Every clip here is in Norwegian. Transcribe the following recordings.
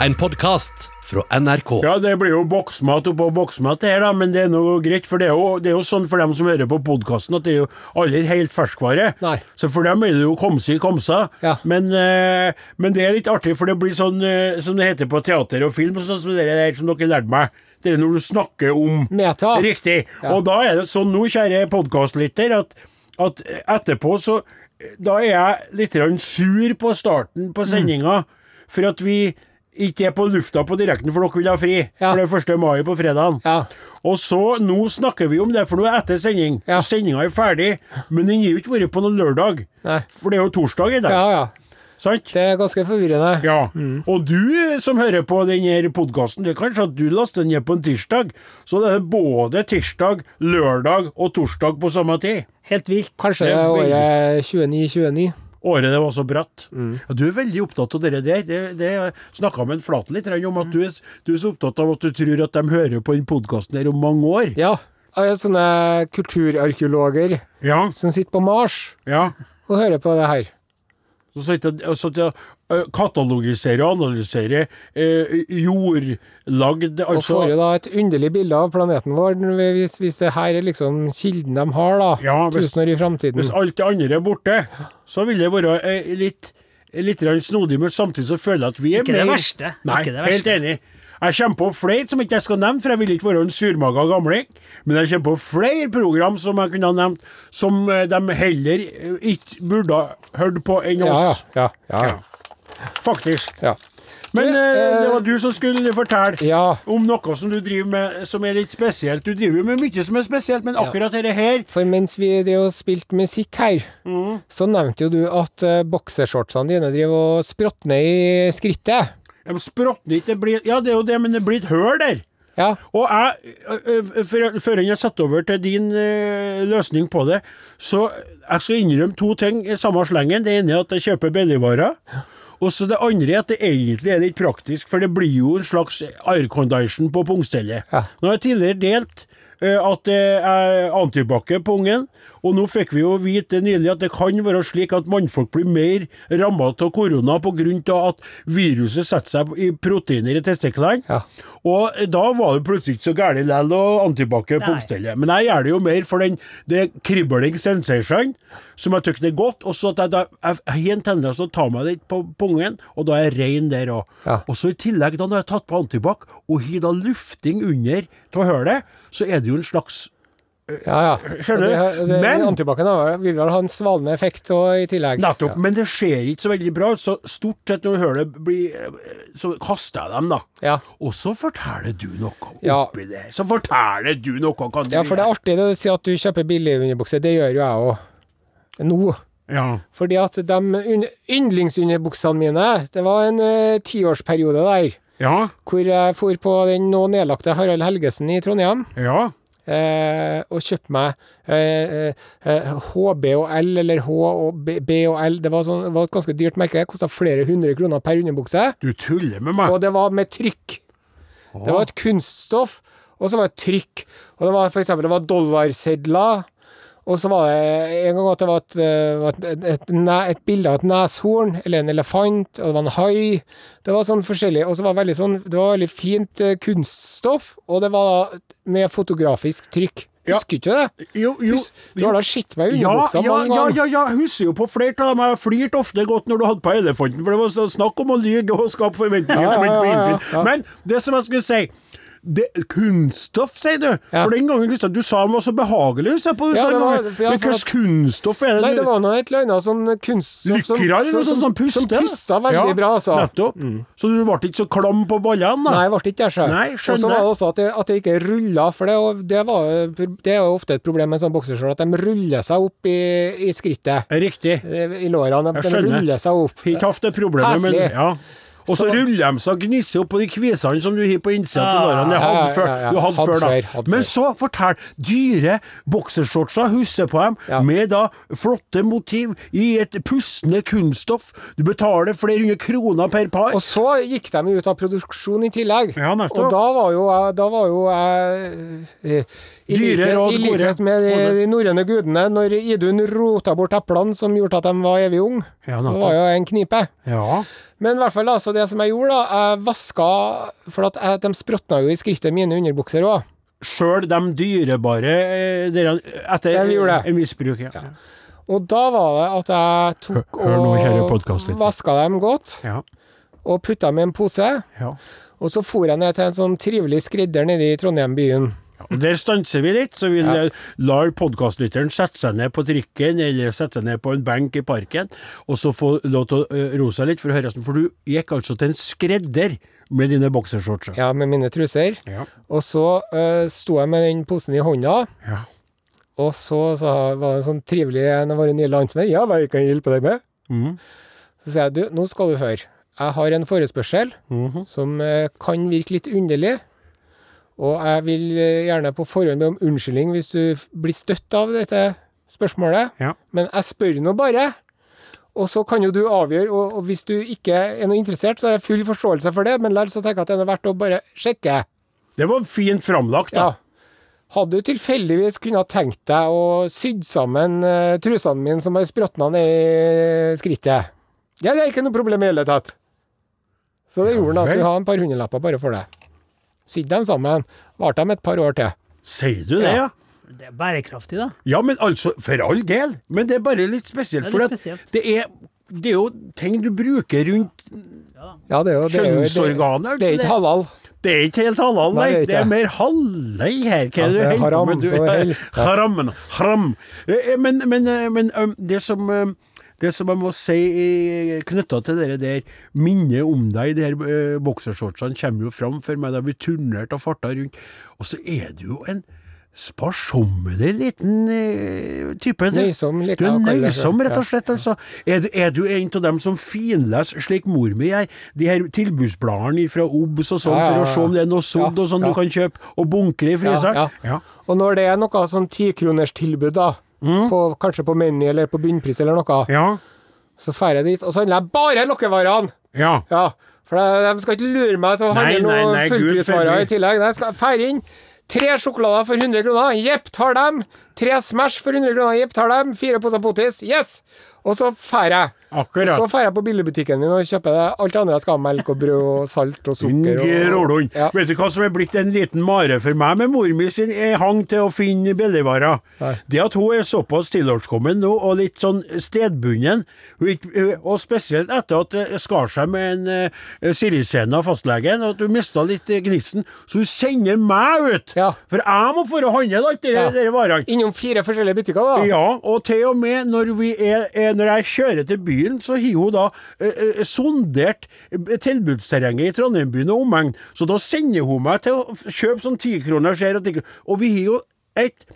En podkast fra NRK. Ja, det blir jo boksmat oppå boksmat det her, da, men det er noe greit. For det er jo, det er jo sånn for dem som hører på podkasten, at det er jo aldri helt ferskvare. Nei. Så for dem er det jo komsi komsa. Ja. Men, eh, men det er litt artig, for det blir sånn eh, som det heter på teater og film, sånn som det der som dere lærte meg. Det er når du snakker om Meta. Riktig. Og da er det sånn nå, kjære podkastlytter, at, at etterpå så Da er jeg litt sur på starten på sendinga, for at vi ikke er på lufta på direkten, for dere vil ha fri. Ja. For det er 1. mai på fredagen. Ja. Og så, nå snakker vi om det, for nå er etter sending. Ja. Så sendinga er ferdig. Men den gir jo ikke vært på noen lørdag. Nei. For det er jo torsdag i dag. Ja, ja. Sant? Det er ganske forvirrende. Ja. Og du som hører på denne podkasten, det er kanskje at du laster den ned på en tirsdag. Så det er både tirsdag, lørdag og torsdag på samme tid. Helt vilt. Kanskje Det er året 2929. Året det var så bratt. Ja, du er veldig opptatt av det der. Det, det snakka med en Flaten litt om at du er, du er så opptatt av at du tror at de hører på den podkasten her om mange år. Ja. Sånne kulturarkeologer Ja. som sitter på Mars ja. og hører på det her. Så sitter jeg og og, ø, katalogiserer og analyserer eh, jordlagd Og Altså får jo da et underlig bilde av planeten vår, hvis, hvis det her er liksom kilden de har, da. Ja, hvis- tusen år i framtiden. Hvis alt det andre er borte, så vil det være eh, litt, litt snodig, men samtidig så føler jeg at vi er Ikke det verste. Nei, Ikke det helt enig. Jeg kommer på flere som ikke jeg skal nevne, for jeg vil ikke være en surmaga gamling. Men jeg kommer på flere program som jeg kunne ha nevnt, som eh, de heller eh, ikke burde ha hørt på enn oss. ja, ja, ja. Faktisk. ja. Men Du, eh, det eh, var du som skulle fortelle om noe som du driver med som er litt spesielt. Du driver jo med mye som er spesielt, men akkurat dette her For mens vi drev og spilte musikk her, Mm. så nevnte jo du at uh, boksershortsene dine driver og språtner i skrittet. De språtner ikke, det blir Ja, det er jo det, men det blir et høl der. Ja. Og jeg, ø, ø, før jeg setter over til din løsning på det, så jeg skal innrømme to ting i samme slengen. Det ene er at jeg kjøper billigvarer. Og så det andre er at det egentlig er litt praktisk, for det blir jo en slags aircondition på pungstellet. Ja. Nå har jeg tidligere delt at det er antibac på ungen, og nå fikk vi jo vite nylig at det kan være slik at mannfolk blir mer ramma av korona pga. at viruset setter seg i proteiner i testiklene. Ja. Og da var det plutselig ikke så galt likevel å antibac Nei. pungstellet. Men jeg gjør det jo mer for den det kribling sensation, som jeg syns er godt. Og så at jeg, da, jeg, jeg har en tendens til å ta meg litt på pungen, og da er jeg rein der òg. Ja. Og så i tillegg, da når jeg har tatt på antibac, og har da lufting under av hølet, så er det jo en slags Ja, ja. Skjønner du? Det, det, Men- Antibac-en vil vel ha en svalende effekt og, i tillegg. Nettopp. Men det ser ikke så veldig bra ut, så stort sett når du hører det bli Så kaster jeg dem, da. Ja. Og så forteller du noe Ja. oppi det. Så forteller du noe, kan du ja, for det er artig det å si at du kjøper billige underbukser. Det gjør jo jeg òg. Nå. Ja. Fordi at de yndlingsunderbuksene mine Det var en uh, tiårsperiode der Ja. hvor jeg for på den nå nedlagte Harald Helgesen i Trondheim. Ja. Eh, og kjøpte meg eh, eh, HB og L, eller H og B, B og L. Det var, sånn, var et ganske dyrt merke. Det kosta flere hundre kroner per underbukse. Du tuller med meg. Og det var med trykk. Det var et kunststoff, og så var det trykk. Og det var for eksempel det var dollarsedler. Og så var det en gang at det var et, eh, et, et, et, bilde av et neshorn, eller en elefant, og det var en hai. Det var sånn forskjellig. Og så var det veldig sånn Det var veldig fint eh, kunststoff, og det var med fotografisk trykk. Ja. Husker ikke du det? Jo, jo, Hus, du har da sett meg i underbuksa ja, mange ganger. ja, ja, jeg husker jo på flere av dem. Jeg flirte ofte godt når du hadde på elefanten, for det var snakk om å lyve og skape forventninger Ja, som ja, ikke ble ja, ja, innfridd. Men det som jeg skulle si det, kunststoff, sier du. Ja. For den gangen Kristian, du sa den var så behagelig. å se på, du Ja, sa var-. Men hva slags kunststoff er det Nei, det var noe et eller annet sånn kunststoff som, Lykkere som, som som puster? pusta veldig Ja, bra, altså. Nettopp. Så du ble ikke så klam på ballene? Nei, jeg ble ikke det, sjøl. Og så var det også at det, at det ikke rulla, for det, det, var, det er jo ofte et problem med en sånn bokseskjørt, at de ruller seg opp i, i skrittet. Riktig. I lårene. De, de ruller seg opp. Ikke hatt det problemet, men ja. Og så Så- ruller de seg og gnisser på de kvisene som du har på innsida av lårene. Det hadde før, du hadde Hadde før, da. hadde Men så, fortell. Dyre boksershortser, husker på dem, Ja. med da flotte motiv i et pustende kunststoff. Du betaler flere hundre kroner per par. Og så gikk de ut av produksjon i tillegg. Ja, og da var jo jeg, da var jo jeg eh, Dyre råd, likhet med de, de norrøne gudene, når Idun rota bort eplene som gjorde at de var evig unge, Ja, så nettopp. var jo en knipe. Ja. Men i hvert fall, altså, det som jeg gjorde, da Jeg vaska For at jeg, de språtna jo i skrittet mine underbukser òg. Sjøl de dyrebare eh, dere, etter de misbruk. viss. Ja. Og da var det at jeg tok Hør- hør nå, og podcastlytter. vaska dem godt, Ja. og putta dem i en pose. Ja. Og så for jeg ned til en sånn trivelig skredder nede i Trondheim byen. Der stanser vi litt, så vi Ja. lar podkastlytteren sette seg ned på trikken eller sette seg ned på en benk i parken, og så få lov til å ø, roe seg litt for For du gikk altså til en skredder med dine boksershortser. Ja, med mine truser. Ja. Og så uh, sto jeg med den posen i hånda, Ja. og så så var det en sånn trivelig en av våre nye landsmenn. Ja, hva kan jeg hjelpe deg med? Mm. Så sier jeg, du, nå skal du høre. Jeg har en forespørsel Mhm. som uh, kan virke litt underlig. Og jeg vil eh, gjerne på forhånd be om unnskyldning hvis du blir støtt av dette spørsmålet. Ja. Men jeg spør nå bare. Og så kan jo du avgjøre, og, og hvis du ikke er noe interessert, så har jeg full forståelse for det, men likevel så tenker jeg at det er verdt å bare sjekke. Det var fint framlagt, da. Ja. Hadde du tilfeldigvis kunnet tenkt deg å sydd sammen uh, trusene mine som har språtna ned i skrittet? Ja, det er ikke noe problem i hele tatt. Så det gjorde han. da, vel. Skulle ha en par hundrelapper bare for det. Sydd dem sammen. Varte dem et par år til. Sier du det, ja? Det er bærekraftig, da. Ja, men altså, for all del. Men det er bare litt spesielt. Det er For litt det er, det er jo ting du bruker rundt Ja, det er jo det er jo- kjønnsorganet. altså, Det er ikke halal. Det er ikke helt halal, nei. Nei, det er det, er mer halvlei her. Hva Ja, er det det er du holder på haram, med? Haram. haram. Eh, Men, men, eh, men eh, det som eh, det som jeg må si knytta til det der minnet om deg i de her eh, boksershortsene, kommer jo fram for meg da vi turnerte og farta rundt. Og så er du jo en sparsommelig liten eh, type. Nøysom, like, Du er nøysom, rett og slett. altså. Er du, er du en av dem som finleser, slik mor mi gjør, de her tilbudsbladene fra OBS og sånn, Ja, ja, for å se om det er noe sådd Ja, og sånn ja. du kan kjøpe, og bunkre i fryseren? Ja, ja. Og når det er noe sånn tikronerstilbud, da, på, kanskje på Meny eller på bunnpris eller noe, Mm. Ja. så drar jeg dit, og så handler jeg bare lokkevarene! ja. Ja, for de, de skal ikke lure meg til å handle noen noe fullprisvarer i tillegg. Jeg skal fære inn tre sjokolader for 100 kroner. Jepp, tar dem. Tre Smash for 100 kroner. Jepp, tar dem. Fire poser potis. Yes! Og så drar jeg. Akkurat. Og Så drar jeg på billigbutikken min og kjøper det. alt det andre jeg skal ha. Melk og brød og salt og sukker. Og, og Ja. Vet du hva som er blitt en liten mare for meg med mor mi sin hang til å finne billigvarer? Det at hun er såpass tilårskommen nå, og litt sånn stedbunden, og spesielt etter at det skar seg med en uh, av fastlegen, og at hun mista litt eh, gnisten, så hun sender meg ut! Ja. For jeg må få handle alt de Ja. der varene. Innom fire forskjellige butikker, da. Ja, og til og med når, vi er, er, når jeg kjører til byen, så har hun da eh, eh, sondert eh, tilbudsterrenget i Trondheim-byen og omegn. Så da sender hun meg til å kjøpe sånn tikroners her og tikroner. Og vi har jo et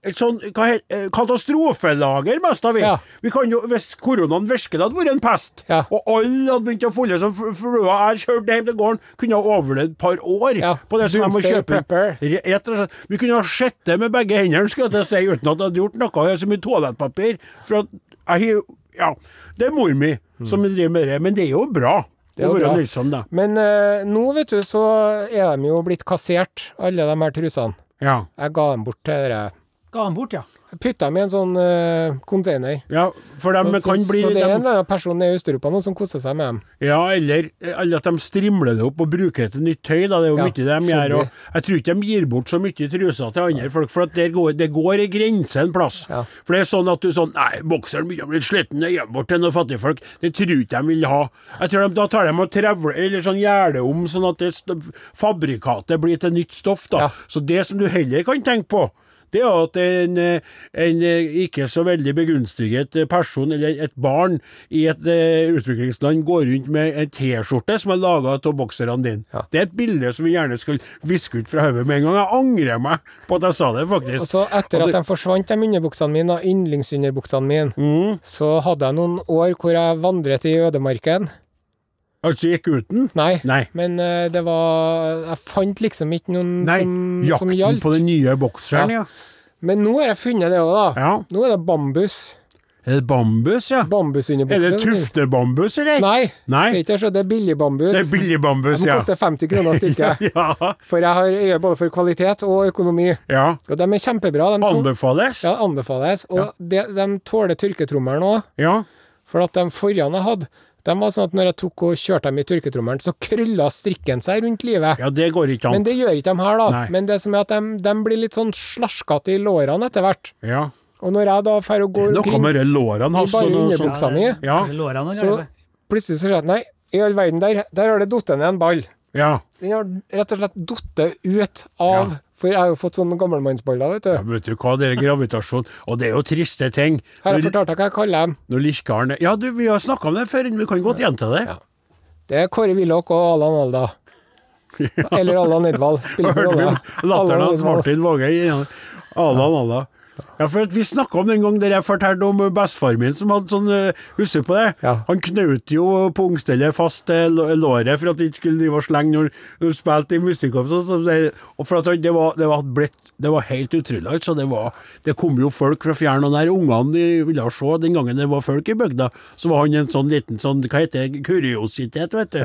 et sånn eh, katastrofelager, mest av vi. Ja. vi kan jo, hvis koronaen virkelig hadde vært en pest, Ja. og alle hadde begynt å folde som fl- flua Jeg kjørte hjem til gården, kunne ha overlevd et par år Ja. på det som jeg må kjøpe. Rett og slett. Vi kunne ha sett det med begge hendene, skulle jeg si, uten at jeg hadde gjort noe. Jeg har så mye toalettpapir. For at jeg har Ja, det er mor mi som driver med det, men det er jo bra Det er å jo være nøysom, da. Men eh, nå, vet du, så er de jo blitt kassert, alle de her trusene. Ja. Jeg ga dem bort til dere. Ga han bort, ja. Putta dem i en sånn uh, container. ja, for de så, kan så, bli så det er en eller annen person nede i Øst-Europa nå som koser seg med dem. Ja, eller, eller at de strimler det opp og bruker det til nytt tøy. Da. Det er jo Ja, mye de gjør. Og jeg tror ikke de gir bort så mye truser til andre folk, for at der går, det går en grense en plass. Ja. For det er sånn at du sånn Nei, bokseren begynner å bli sliten, jeg gir den bort til noen fattigfolk. Det tror ikke de vil ha. Jeg tror de, Da tar de og trevler eller sånn gjerder om, sånn at det, fabrikatet blir til nytt stoff. da. Ja. Så det som du heller kan tenke på, det er at en, eh, en eh, ikke så veldig begunstiget person, eller et barn i et eh, utviklingsland, går rundt med en T-skjorte som er laga av bokserne dine. Ja. Det er et bilde som vi gjerne skulle viske ut fra hodet med en gang. Jeg angrer meg på at jeg sa det, faktisk. Og så etter at de forsvant, de underbuksene mine, og yndlingsunderbuksene mine, Mm. så hadde jeg noen år hvor jeg vandret i ødemarken. Altså gikk uten? Nei, Nei. men uh, det var Jeg fant liksom ikke noen Nei, som, som jakten på den nye bokseren, ja. Men nå har jeg funnet det òg, da. ja. Nå er det bambus. Er det bambus, ja? Bambus under boksen. Er det tuftebambus, eller? Nei, Nei. det er ikke så, det er billig bambus. Det er billig bambus, De ja. koster 50 kroner stykket. ja. For jeg har øye både for kvalitet og økonomi. ja. Og de er kjempebra. De Anbefales? ja, anbefales. Og de, de tåler tørketrommelen òg. Ja. For at de forrige jeg hadde, De var sånn at når jeg tok og kjørte dem i tørketrommelen, så krølla strikken seg rundt livet. Ja, det går ikke an. Men det gjør ikke de her, da. Nei. Men det som er at de, de blir litt sånn slaskete i lårene etter hvert. Ja. Og når jeg da drar og går Noe omkring med lårene i hans. bare underbuksa mi, Ja. Og så plutselig så skjer jeg at nei, i all verden, der, der har det falt ned en ball. Ja. Den har rett og slett falt ut av Ja. For jeg har jo fått sånne gammelmannsballer, vet du. ja, vet du hva, det er gravitasjon. Og det er jo triste ting. Her Har jeg fortalt deg hva jeg kaller dem? når Lirkaren Ja, du, vi har snakka om det før, men vi kan godt gjenta det. Ja. Det er Kåre Willoch og Allan Alda. Eller Allan Edvald. Spiller ingen rolle. latteren hans. Martin Våge. Ja. Allan, alla. Ja, for at Vi snakka om den gang der jeg fortalte om bestefar min som hadde sånn eh, Husker på det? Ja. Han knaut jo pungstellet fast til låret for at han ikke skulle drive og slenge når han spilte i musikkorps. Og sånn, det- for at det, var, det, var blitt, det var helt utrolig. Altså, det, var, det kom jo folk fra fjern og nær. Ungene ville se. Den gangen det var folk i bygda, så var han en sånn liten sånn, hva heter det, kuriositet, vet du.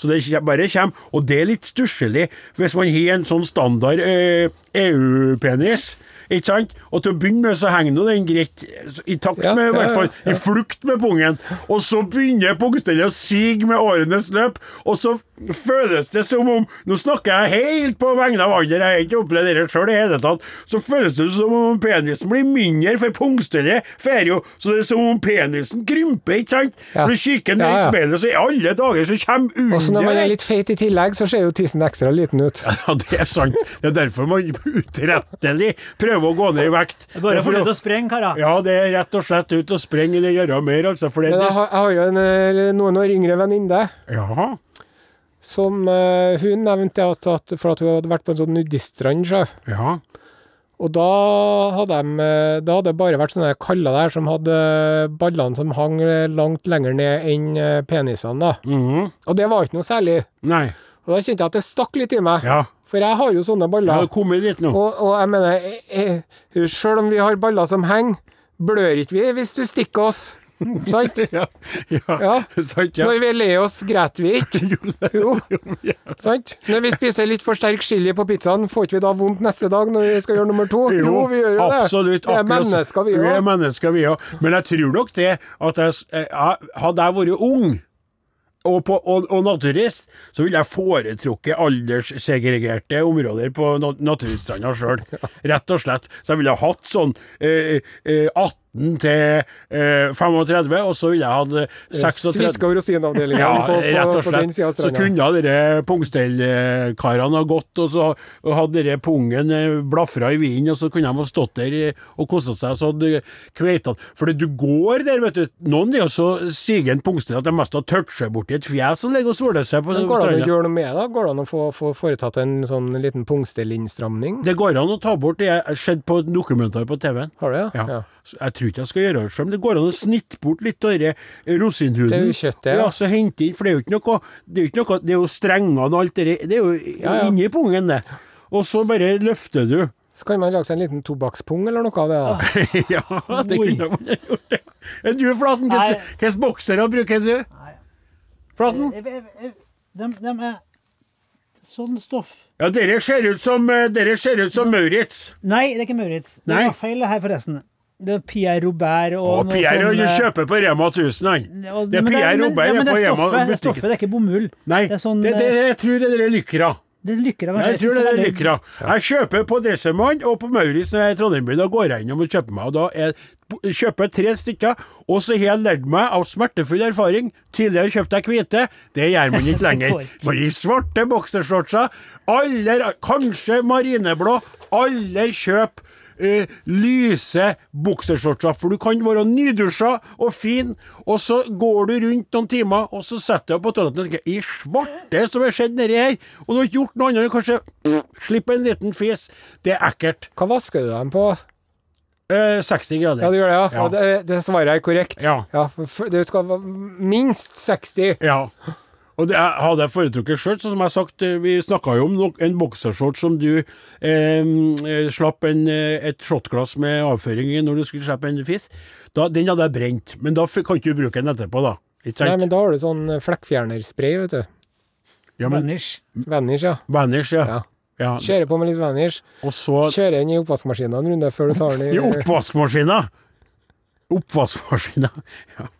Så det bare kommer. Og det er litt stusslig hvis man har en sånn standard eh, EU-penis. Ikke sant? Og til å begynne med så henger nå den greit i takt med, i hvert fall, i flukt med pungen. Og så begynner pungstellet å sige med årenes løp, og så føles det som om Nå snakker jeg helt på vegne av andre, jeg har ikke opplevd det sjøl i hele tatt. Så føles det som om penisen blir mindre, for pungstellet fer jo Så det er som om penisen krymper, ikke sant? Ja. Når du kikker ned Ja, i speilet, så i alle dager så kommer under Også når man er litt feit i tillegg, så ser jo tissen ekstra liten ut. Ja, det er sant. Det er derfor man utrettelig prøver å gå ned i vekt. Bare for ut å- og sprenge, karer. Ja, det er rett og slett ut og sprenge det gjøre mer, altså. For det, Men jeg har, jeg har jo en eh, noen år yngre venninne ja. Som eh, hun nevnte at, at for at hun hadde vært på en sånn nudiststrand. så. ja. Og da hadde de eh, Da hadde det bare vært sånne kaller der som hadde ballene som hang eh, langt lenger ned enn eh, penisene, da. Mhm. Og det var ikke noe særlig. Nei. Og da kjente jeg at det stakk litt i meg. Ja. For jeg har jo sånne Jeg baller. har kommet dit nå. Og, og jeg mener, eh, eh, sjøl om vi har baller som henger, blør ikke vi hvis du stikker oss. Sant? Ja. Ja. Ja. Sant, ja. Når vi ler oss, gråter vi ikke. Jo. Sant? Når vi spiser litt for sterk chili på pizzaen, får ikke vi da vondt neste dag når vi skal gjøre nummer to? Jo, vi gjør jo det. absolutt. Vi er mennesker, vi Vi er mennesker, vi òg. Men jeg tror nok det at jeg, eh, jeg, hadde jeg vært ung og, på, og, og naturist, så ville jeg foretrukket alderssegregerte områder på na naturstranda sjøl. Rett og slett. Så jeg ville hatt sånn eh, eh, 18 til eh, 35, og så ville jeg hatt eh, 36 Sviska og rosinavdelingen ja, på, på, på den sida av Så kunne dere pungstellkarene ha gått, og så hadde dere pungen eh, blafra i vinden, og så kunne de ha stått der eh, og kosa seg så hadde kveitene For du går der, vet du. Noen er jo så sigen pungstell at de mest har toucha borti et fjes som ligger og soler seg på Men Går det an å gjøre noe med det? Går det an å få, få foretatt en sånn liten pungstellinnstramning? Det går an å ta bort det jeg har sett på dokumentar på TV-en. Har du det? Ja. Så Jeg tror ikke jeg skal gjøre det sjøl, men det går an å snitte bort litt av den rosinhuden. Det er jo kjøttet, ja. ja. så hente inn, for det er jo ikke noe Det er jo, ikke noe, det er jo strengene og alt det der, det er jo Ja, ja. inni pungen, det. Og så bare løfter du. Så kan man lage seg en liten tobakkspung eller noe av det. da. ja, det kunne man gjort. Er du, Flaten, Nei. hvilke boksere bruker du? Flaten? Jeg- jeg- jeg- De, de er sånn stoff Ja, dere ser ut som, eh, dere ser ut som Maurits. Nei, det er ikke Maurits. Det er feil her, forresten. Det er Pierre Robert og Å, Pierre sånn, eh, kjøper på Rema 1000, han. Det er Pierre men- Robert ja, men på det er Rema stoffet, det er butikken. stoffet, det er ikke bomull. Nei, Det er sånn, det, det, eh, jeg tror det er lykra. Det er lykker, jeg, Jeg tror det er lykra. Jeg kjøper på Dressermann og på Maurits når jeg er i Trondheim. Da går jeg innom og kjøper meg. Og da er, kjøper jeg tre stykker, og så har jeg lært meg av smertefull erfaring Tidligere kjøpte jeg hvite, det gjør man ikke lenger. For i svarte boksershortser, aller, kanskje marineblå, aller kjøp eh, lyse boksershortser, for du kan være nydusja og fin, og så går du rundt noen timer, og så setter du deg på toaletten og tenker I svarte som har skjedd nedi her! Og du har ikke gjort noe annet enn kanskje slippe en liten fis. Det er ekkelt. Hva vasker du dem på? Eh, 60 grader. Ja, du gjør det, ja? Ja. ja det, det svaret er korrekt. Ja. ja. Du skal minst 60. Ja. Og det jeg hadde jeg foretrukket sånn som jeg har sagt, eh, vi snakka jo om nok, en boksershorts som du eh, eh, slapp en, eh, et shotglass med avføring i når du skulle slippe en fiss. Da, den hadde jeg brent, men da kan ikke du bruke den etterpå, da. Ikke sant? Nei, men da har du sånn flekkfjernerspray, vet du. ja, men Vanish. Vanish, ja. Vanish, ja. ja. ja. Kjøre på med litt Vanish. Og så Kjøre den i oppvaskmaskinen en runde før du tar den i I oppvaskmaskinen! Oppvaskmaskinen. Ja.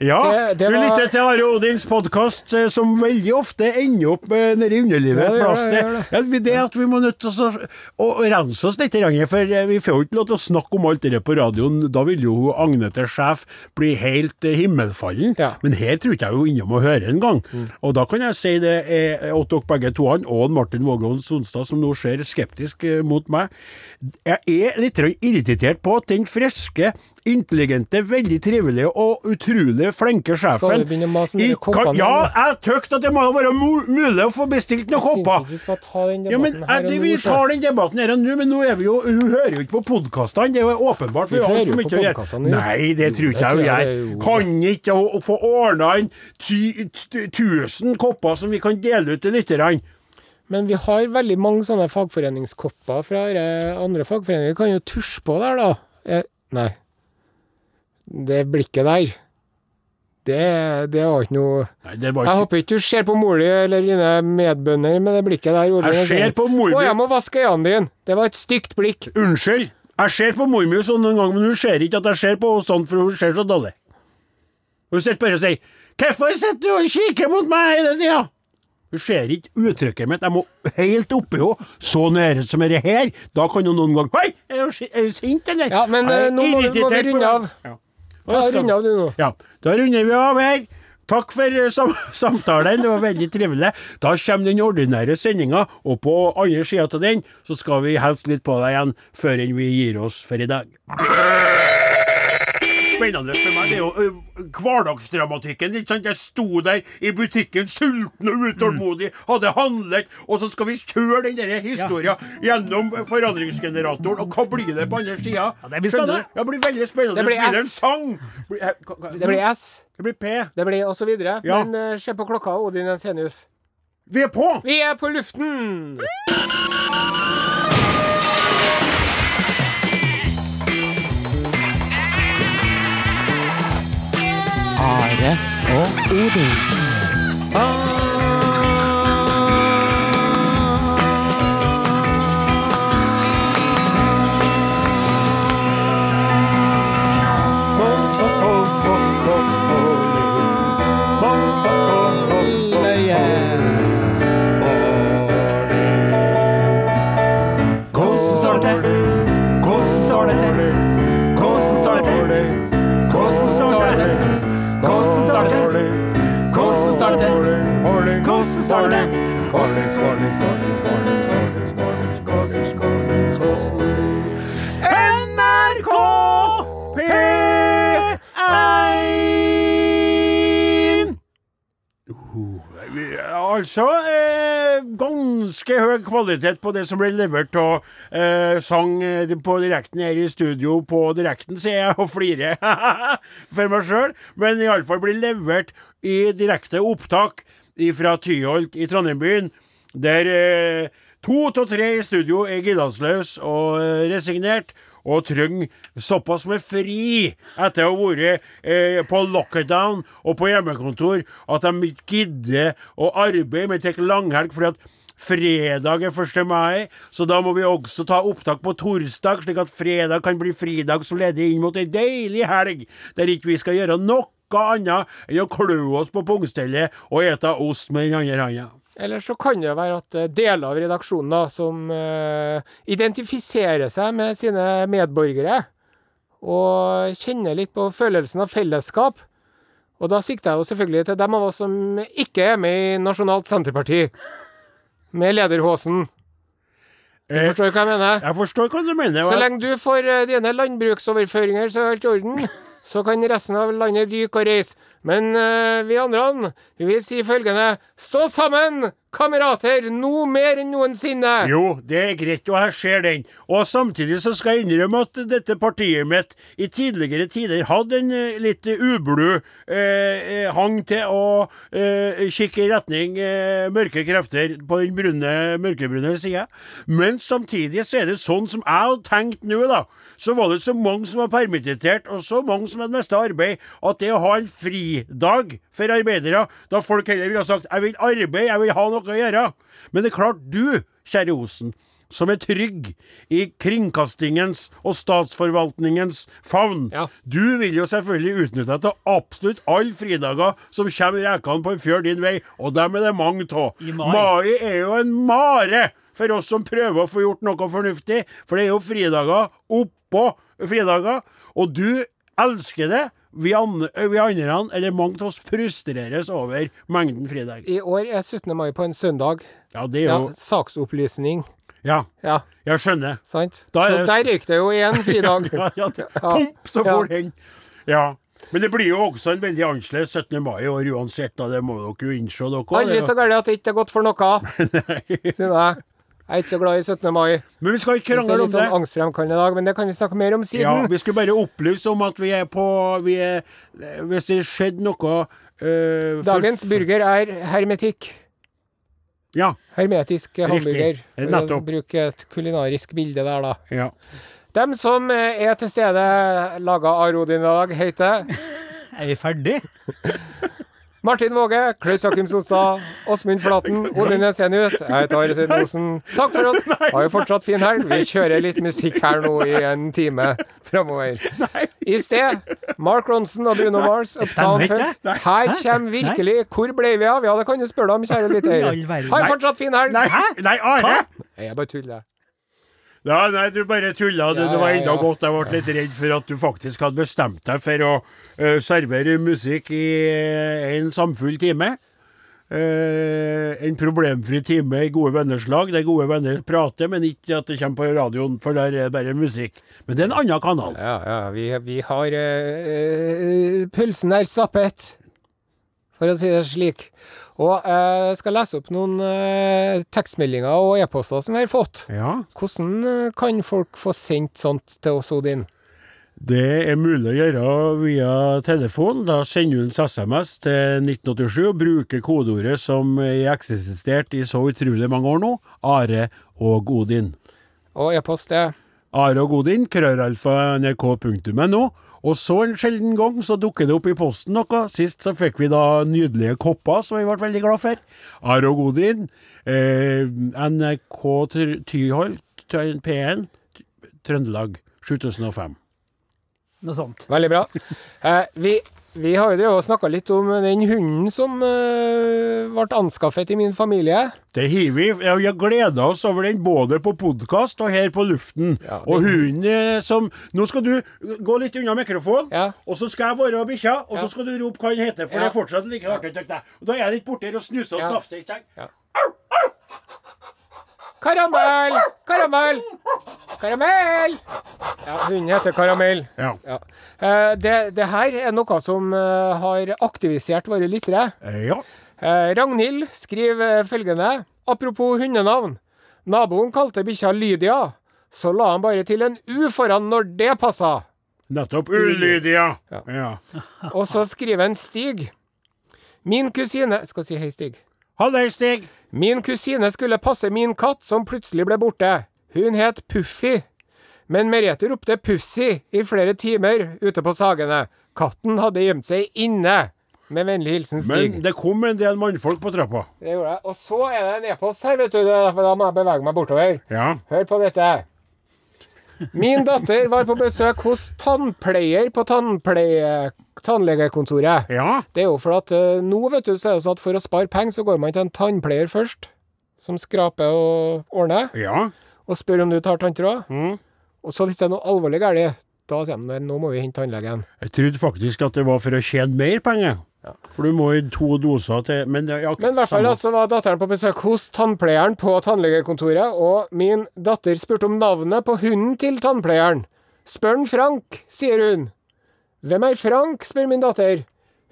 Ja, Det- det du var- lytter til Are Odins podkast, som veldig ofte ender opp nedi nede i underlivet. Et plass til. Ja, det er at vi må nødt til å, å, rense oss litt, for eh, vi får jo ikke lov til å snakke om alt det der på radioen. Da vil jo Agnete sjef bli helt eh, himmelfallen. Ja. Men her tror ikke jeg jo innom å høre Mm. Og da kan jeg si det er åt dere begge to, og Martin Vågåen Sonstad, som nå ser skeptisk eh, mot meg. Jeg er litt irritert på at den friske, intelligente, veldig trivelige og utrolig flinke sjefen Skal du begynne å mase i- koppene Ja, nå? jeg tykte at det må være mulig å få bestilt noen Jeg syns kopper. ikke vi skal ta den Ja, men debatten her eh, og det, Vi nå. tar den debatten her og nå, men nå er vi jo Hun hører jo ikke på podkastene. Det er jo åpenbart. for Vi som hører gjør. jo på. Nei, det tror ikke jeg hun gjør. Kan ikke få ordna inn t- tusen kopper som vi kan dele ut til lytterne. Men vi har veldig mange sånne fagforeningskopper fra andre fagforeninger. Vi kan jo tusje på der, da. Eh, nei. Det blikket der, det, det var ikke noe Nei, det var Jeg håper ikke du ser på mor di eller dine medbønder med det blikket der. Odin. Jeg ser på mor Gå mi- hjem og vask øynene dine. Det var et stygt blikk. Unnskyld. Jeg ser på mor mi sånn noen gang, men hun ser ikke at jeg ser på henne sånn, for hun ser så dårlig. Hun sitter bare og sier 'Hvorfor sitter du og kikker mot meg hele tida?' Hun ser ikke uttrykket mitt. Jeg må helt oppi henne, så nære som dette her. Da kan hun noen gang 'Hei, er du si- du sint, eller?' Ja, men, Jeg eh, nå må må vi runde av. Ja. Ta Runde av, du nå. Ja, da runder vi av her. Takk for eh, sam samtalen, det var veldig trivelig. Da kommer den ordinære sendinga, og på andre sida av den så skal vi helst litt på deg igjen før vi gir oss for i dag. Spennende for meg. Det er jo hverdagsdramatikken. ikke sant? Jeg sto der i butikken sulten og utålmodig, hadde handlet, og så skal vi kjøre den der historien gjennom forandringsgeneratoren. Og hva blir det på andre sida? det blir spennende. Ja, det blir veldig spennende. Det blir det en sang. Blir- eh, Det blir S. det blir P. Det blir og så videre. Ja. Men uh, se på klokka, Odin Ensenius. Vi er på! Vi er på luften! Are og Odin. Hvordan Hvordan står det Kåsen, Kåsen, Kåsen, Kåsen, Kåsen, Kåsen, Kåsen, Kåsen, Kåsen. NRK P1 Altså eh, ganske høy kvalitet på det som ble levert av eh, sang eh, på direkten her i studio på direkten, sier jeg og flirer for meg sjøl. Men iallfall blir levert i direkte opptak fra Tyholt i Trondheimbyen, der eh, to av tre i studio er giddansløse og eh, resignert og trenger såpass med fri etter å ha vært eh, på lockdown og på hjemmekontor at de ikke gidder å arbeide, men tar langhelg fordi at fredag er 1. mai, så da må vi også ta opptak på torsdag, slik at fredag kan bli fridag som leder inn mot ei deilig helg, der ikke vi skal gjøre noe annet enn å klø oss på pungstellet og ete ost med den andre hånda. Eller så kan det være at eh, deler av redaksjonen da, som uh, identifiserer seg med sine medborgere, og kjenner litt på følelsen av fellesskap. Og da sikter jeg jo selvfølgelig til dem av oss som ikke er med i Nasjonalt Senterparti, med lederhåsen. Du Eh, forstår hva jeg mener? Jeg forstår hva du mener. Så lenge du får dine landbruksoverføringer, så er alt i orden. Så kan resten av landet ryke og reise. Men eh, vi andre, vi vil si følgende Stå sammen, kamerater, nå mer enn noensinne! Jo, det er greit, og jeg ser den. Og samtidig så skal jeg innrømme at dette partiet mitt i tidligere tider hadde en eh, litt ublu eh, eh, hang til å eh, kikke i retning eh, mørke krefter på den brune, mørkebrune sida. Men samtidig så er det sånn som jeg hadde tenkt nå, da. Så var det så mange som var permittert, og så mange som hadde mista arbeid, at det å ha en fridag for arbeidere, da folk heller ville ha sagt 'jeg vil arbeide, jeg vil ha noe å gjøre'. Men det er klart, du, kjære Osen, som er trygg i kringkastingens og statsforvaltningens favn. Ja. Du vil jo selvfølgelig utnytte deg til absolutt alle fridager som kommer rekende på en fjør din vei, og dem er det mange av. Mai. Mai er jo en mare for oss som prøver å få gjort noe fornuftig, for det er jo fridager oppå fridager, og du elsker det. Vi, andre, vi andre, eller mange av oss, frustreres over mengden fridag. I år er 17. mai på en søndag. Ja, det er Ja, saksopplysning. Ja, Ja, jeg skjønner. sant? Da er Så det- der røyk det jo én fridag. Ja, ja, Pump, så får den. Ja. Men det blir jo også en veldig annerledes 17. mai i år uansett, da. Det må dere jo innse, dere. Aldri så gærent at det ikke er godt for noe, sier jeg. Jeg er ikke så glad i 17. mai. Men vi skal ikke Det er krangle om litt sånn angstfremkallende dag, men det kan vi snakke mer om siden. Ja, vi skulle bare opplyse om at vi er på vi er, Hvis det skjedde noe øh, for- Dagens burger er hermetikk. Ja. Hermetisk hamburger. For Nettopp. bruke et kulinarisk bilde der, da. ja. Dem som eh, er til stede, laga av Rodin i dag, heter Er vi ferdig? Martin Våge, Klaus Jakim Sonstad, Åsmund Flaten, Odin Jensenius. Jeg heter Are Seiden Osen. Takk for oss. Har jo fortsatt fin helg. Vi kjører litt musikk her nå i en time framover. I sted Mark Ronson og Bruno Mars, Uptown Funk. Her kommer virkelig Hvor ble vi av? Ja, det kan du spørre deg om, kjære I lytter. Ha en fortsatt fin helg. Nei, nei, Are! Jeg bare tuller. Ja, nei, du bare tulla. Du, det var enda godt. Jeg ble litt redd for at du faktisk hadde bestemt deg for å uh, servere musikk i uh, en samfull time. Uh, en problemfri time i gode venners lag, der gode venner prater, men ikke at det kommer på radioen, for der er det bare musikk. Men det er en annen kanal. Ja, ja, vi, vi har uh, uh, Pulsen er stappet, for å si det slik. Og jeg skal lese opp noen eh, tekstmeldinger og e-poster som vi har fått. Ja. Hvordan eh, kan folk få sendt sånt til oss, Odin? Det er mulig å gjøre via telefon. Da sender du en SMS til 1987 og bruker kodeordet som er eksistert i så utrolig mange år nå, Are og Odin. Og e-post er Are og Odin, krøralfa nrk.no. Og så en sjelden gang så dukker det opp i posten noe. Sist så fikk vi da nydelige kopper som vi ble veldig glad for. Aro Godin, eh, NRK Tyholt, P1, Trøndelag, 7005. Noe sånt. veldig bra. Eh, vi, vi har jo snakka litt om den hunden som uh, ble anskaffet i min familie. Det har vi. Vi har gleda oss over den både på podkast og her på luften. Ja, og hunden eh, som Nå skal du gå litt unna mikrofonen, Ja. og så skal jeg være bikkja, og Ja. så skal du rope hva han heter, for det er fortsatt like artig. da er jeg litt borti her og snuser og snafser. ikke sant? Karamell! Karamell! Karamell! Ja, hunden heter Karamell. Ja. Ja. Eh, det, det her er noe som eh, har aktivisert våre lyttere. Eh, ja. Eh, Ragnhild skriver følgende. Apropos hundenavn. Naboen kalte bikkja Lydia. Så la han bare til en U foran når det passa. Nettopp. Ulydia. Ja. Ja. Og så skriver en Stig. Min kusine Skal si hei, Stig. Halløy, Stig. Min kusine skulle passe min katt som plutselig ble borte. Hun het Puffy. Men Merete ropte Pussy i flere timer ute på Sagene. Katten hadde gjemt seg inne. Med vennlig hilsen Stig. Men det kom en del mannfolk på trappa. Det gjorde jeg. Og så er det en e-post her, vet du. Derfor Da må jeg bevege meg bortover. Ja. Hør på dette. Min datter var på besøk hos tannpleier på tannpleie... tannlegekontoret. Ja. Det er jo for at eh, nå, vet du, så er det sånn at for å spare penger, så går man til en tannpleier først. Som skraper og ordner. Ja. Og spør om du tar tanntråd. Mm. Og så hvis det er noe alvorlig galt, da sier de nå må vi hente tannlegen. Jeg trodde faktisk at det var for å tjene mer penger. For du må i to doser til Men, det- ja, Men i hvert fall altså var datteren på besøk hos tannpleieren på tannlegekontoret, og min datter spurte om navnet på hunden til tannpleieren. Spør Frank, sier hun. Hvem er Frank, spør min datter.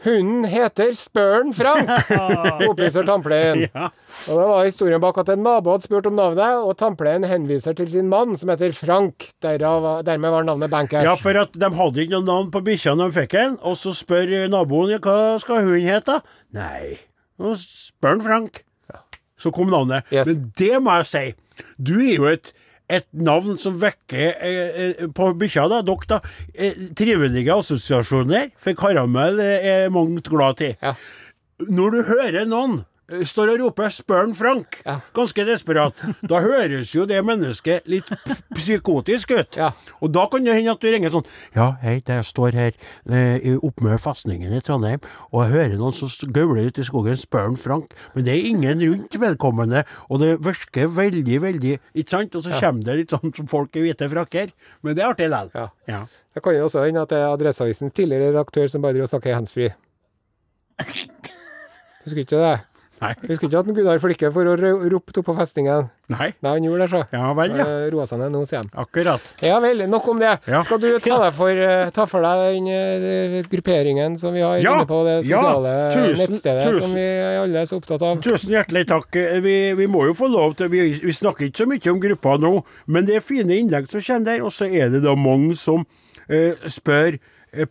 Hunden heter Spørn Frank, opplyser tannpleien. Ja. Og det var historien bak at en nabo hadde spurt om navnet, og tannpleien henviser til sin mann, som heter Frank. Derav, dermed var navnet Bankers. Ja, for at de hadde ikke noe navn på bikkja når de fikk den, og så spør naboen hva skal hunden hete. Nei, nå spør Frank. Så kom navnet. Yes. Men det må jeg si, du er jo et et navn som vekker eh, eh, på bikkja, da, dere, da. Eh, trivelige assosiasjoner, for karamell eh, er mange glad til. Ja. Når du hører noen står og roper 'spør Frank', Ja. ganske desperat, da høres jo det mennesket litt psykotisk ut. Ja. Og da kan det hende at du ringer sånn 'Ja, hei, jeg står her eh, med Oppmø festningen i Trondheim, og jeg hører noen som gauler ute i skogen, spør Frank', men det er ingen rundt vedkommende, og det virker veldig, veldig Ikke sant? Og så kommer det litt sånn som folk i hvite frakker. Men det er artig likevel. Ja. Ja. Det kan jo også hende at det er Adresseavisens tidligere redaktør som bare driver og snakker handsfree. Husker ikke det? Nei. Husker ikke at Gunnar Flikke for å ropte opp på festningen. Nei. Nei, han gjorde det, så. Ja vel, ja. Eh, Roa seg ned nå, sier han. Akkurat. Ja vel, nok om det. Ja. Skal du ta, for, eh, ta for deg den eh, grupperingen som vi har Ja, inne på det ja, sosiale tusen, nettstedet tusen. som vi alle er så opptatt av? Tusen hjertelig takk. Vi, vi må jo få lov til Vi, vi snakker ikke så mye om gruppa nå, men det er fine innlegg som kommer der. Og så er det da mange som uh, spør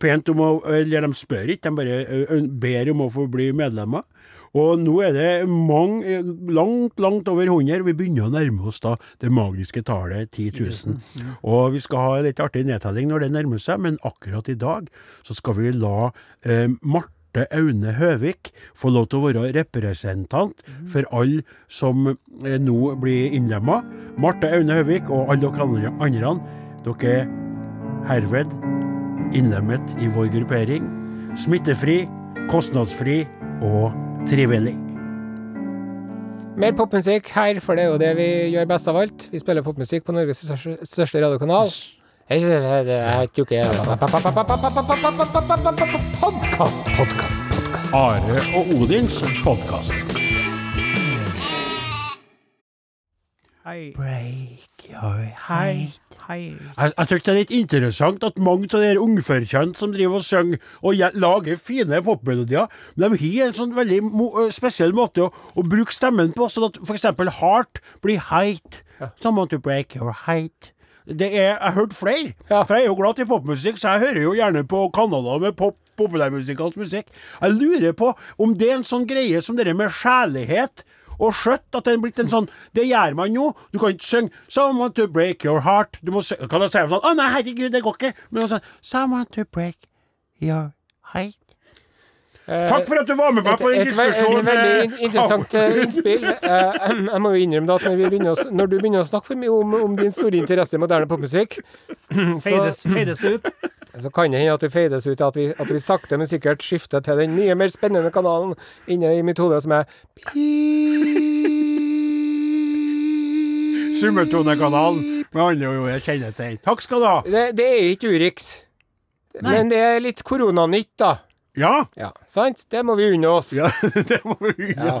pent om å Eller de spør ikke, de bare uh, ber om å få bli medlemmer. Og nå er det mange, eh, langt, langt over 100. Vi begynner å nærme oss da det magiske tallet 10 000. Og vi skal ha en litt artig nedtelling når det nærmer seg, men akkurat i dag så skal vi la eh, Marte Aune Høvik få lov til å være representant for alle som eh, nå blir innlemma. Marte Aune Høvik og alle dere andre, andre dere er herved innlemmet i vår gruppering. Smittefri, kostnadsfri og trivelig. Mer popmusikk her, for det er jo det vi gjør best av alt. Vi spiller popmusikk på Norges største, radiokanal. Podkast, podkast, podkast. Are og Odins podkast. Hei. Break your height. Hei. Jeg, jeg synes det er litt interessant at mange av de ungførkjønn som driver og synger og lager fine popmelodier, de har en sånn veldig mo spesiell måte å, å bruke stemmen på, sånn at eksempel heart blir height. Someone to break your height. Det er, jeg har hørt flere, Ja. for jeg er jo glad i popmusikk, så jeg hører jo gjerne på kanaler med pop, populærmusikalsk musikk. Jeg lurer på om det er en sånn greie som det med kjærlighet og skjøtt, at det er blitt en sånn Det gjør man jo. Du kan ikke synge 'Someone to break your heart'. Du må kan jeg si sånn 'Å nei, herregud, det går ikke'. Men sånn 'Someone to break your heart'. Takk for at du var med meg Et, på den et, et diskusjonen. veldig eh, interessant eh, innspill. Eh, Jeg må jo innrømme at når, vi begynner å, når du begynner å snakke for mye om, om din store interesse i moderne popmusikk, Feides, fades det ut? så kan det hende at vi feides ut, at vi, at vi sakte, men sikkert skifter til den nye, mer spennende kanalen inne i mitt hode, som er Summeltonekanalen med alle ord til. Takk skal du ha. Det, det er ikke Urix. Men det er litt koronanytt, da. Ja. Ja, sant? Det må vi unne oss. ja det må vi gjøre. Ja.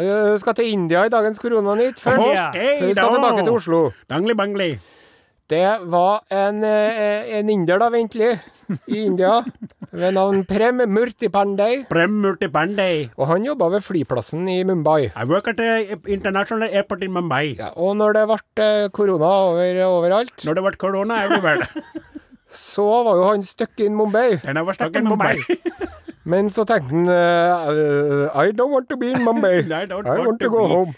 Vi skal til India i dagens koronanytt først. Ok, Før vi skal da. tilbake til Oslo. Bangli, bangli. Det var en, eh, en inder, da, ventelig, i India, ved navn Prem Murtipandey. Prem Murtipandey. Og han jobba ved flyplassen i Mumbai. I work at the international airport in Mumbai. Ja, og når det ble eh, korona over, overalt, Når det ble korona everywhere. så var jo han stuck in Mumbai. And var stuck in Mumbai. Men så tenkte han uh, I don't want to be in Mumbai. I I want to go be- home.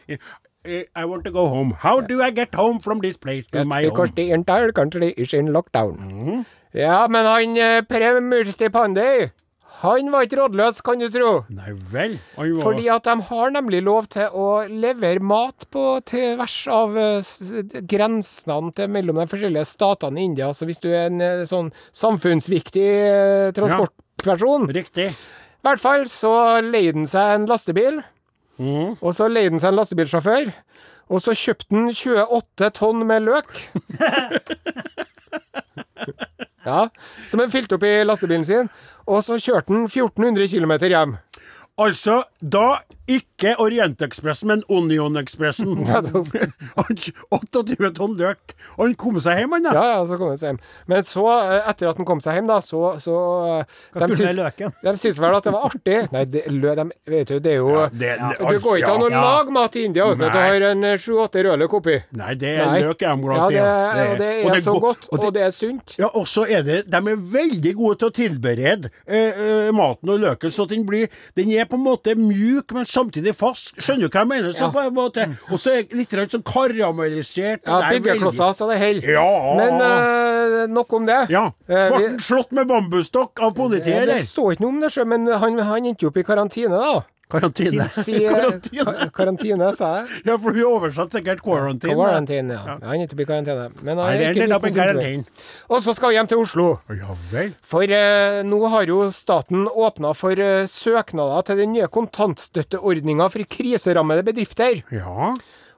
Eh, I want to go home. How do I get home from this place to my Because home? the entire country is in lockdown. Mhm. Ja, men han eh, Prem Murtipandey, han var ikke rådløs, kan du tro. Nei vel. Var Fordi at de har nemlig lov til å levere mat på tvers av uh, grensene til mellom de forskjellige statene i India. Så hvis du er en uh, sånn samfunnsviktig uh, transportperson Riktig. I hvert fall så leide han seg en lastebil, Og så leide han seg en lastebilsjåfør. Og så kjøpte han 28 tonn med løk. ja, Som han fylte opp i lastebilen sin. Og så kjørte han 1400 km hjem. Altså, da ikke Orientekspressen, men Onion-ekspressen. Ja, 28 tonn løk. Og han kom seg hjem, han da. Ja, ja, så kom han seg hjem. Men så, eh, etter at han kom seg hjem, da, så, så Hva de skulle syns- med løken? De syntes vel at det var artig. Nei, det, lø, de, vet du, det er jo Ja, det- Det går ikke an å ja. lage mat i India uten at du har en eh, sju-åtte rødløk oppi. Nei, det er Nei. løk er de glad Ja, i. det, og det er så go- godt, og det, er sunt. Ja, og så er det De er veldig gode til å tilberede eh, eh, maten og løken, så den blir Den er på en måte mjuk, men samtidig fast. Skjønner du hva jeg mener? Så på en måte Og så er litt sånn karamellisert. Ja, er Byggeklosser så det holder. Ja. Men uh, nok om det. Ja. Eh, Ble han slått med bambusstokk av politiet, Eh, eller? det står ikke noe om det sjøl, men han, han endte jo opp i karantene, da. Karantine. Karantine, sa jeg. Ja, for vi oversatte sikkert quarantine. Quarantine, ja. Han er ikke i karantene. Men han er det ikke en litt en sånn karantene. Og så skal vi hjem til Oslo. Ja vel. For eh, nå har jo staten åpna for eh, søknader til den nye kontantstøtteordninga for kriserammede bedrifter. Ja.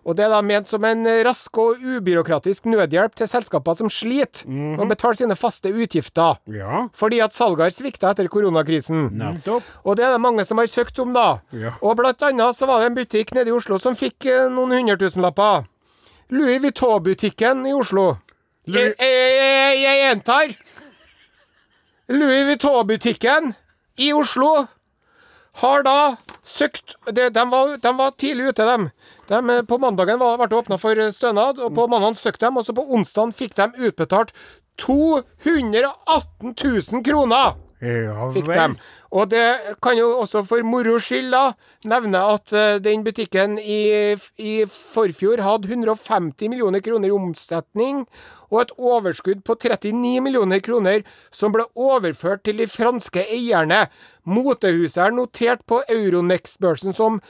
Og det er da ment som en eh, rask og ubyråkratisk nødhjelp til selskaper som sliter med å betale sine faste utgifter. Ja. Fordi at salget har svikta etter koronakrisen. Nettopp. Og det er det mange som har søkt om, da. Ja. Og blant annet så var det en butikk nede i Oslo som fikk eh, noen hundretusenlapper. Louis Vuitton-butikken i Oslo. Jeg, jeg, jeg, jeg gjentar. Louis Vuitton-butikken i Oslo har da søkt de, de, var, de var tidlig ute, dem. De, eh, på mandagen var- ble det åpna for eh, stønad, og på mandagen søkte de, og så på onsdagen fikk de utbetalt 218 000 kroner! Ja fikk dem. Og det kan jo også for moro skyld da nevne at uh, den butikken i, i forfjor hadde 150 millioner kroner i omsetning, og et overskudd på 39 millioner kroner som ble overført til de franske eierne. Motehuset er notert på Euronext-børsen som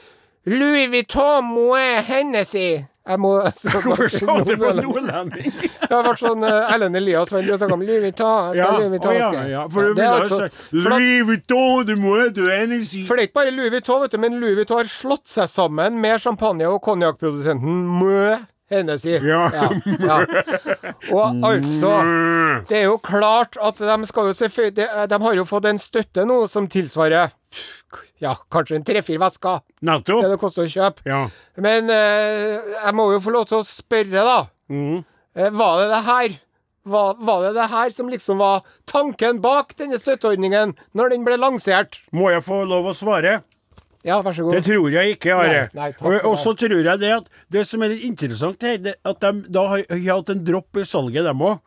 Louis Vuitton Moët Hennessy. Jeg må Hvorfor sa du på nordlending? Det har vært sånn uh, Ellen Elias Venn har snakka om Louis Vuitton. Jeg skal Ja, Louis Vuitton. ja, ja, for du det ha Louis Vuitton, det må du energi. For det er ikke bare Louis Vuitton, vet du, men Louis Vuitton har slått seg sammen med champagne- og konjakkprodusenten Mø Hennessy. Ja. ja. Og altså Det er jo klart at de skal jo selvfølgelig de, har jo fått en støtte nå som tilsvarer ja, kanskje en tre-fire vesker. Det det koster å kjøpe. Ja. Men eh, jeg må jo få lov til å spørre, da. Mm. Eh, var det det her? Var, var det det her som liksom var tanken bak denne støtteordningen når den ble lansert? Må jeg få lov å svare? Ja, vær så god. Det tror jeg ikke, Are. Nei, nei, og, så tror jeg det at det som er litt interessant her, det, at de da har, har hatt en dropp i salget, dem òg.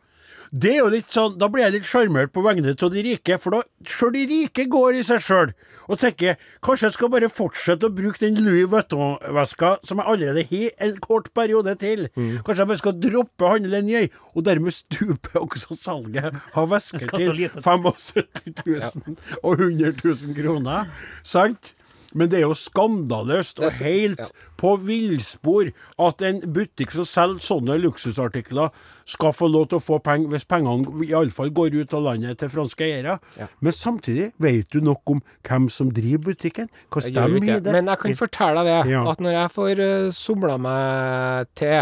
Det er jo litt sånn, Da blir jeg litt sjarmert på vegne av de rike, for da sjøl de rike går i seg sjøl og tenker kanskje jeg skal bare fortsette å bruke den Louis Vuitton-veska som jeg allerede har en kort periode til. Mm. Kanskje jeg bare skal droppe å handle en ny, og dermed stupe også salget av vesker til. 75 000 og 100 000 kroner. Sant? Men det er jo skandaløst og helt ja. på villspor at en butikk som selger sånne luksusartikler, skal få lov til å få penger hvis pengene iallfall går ut av landet til franske eiere. Men samtidig, vet du nok om hvem som driver butikken? Hva stemmer i det. Men jeg kan fortelle deg det, Ja. at når jeg får uh, somla meg til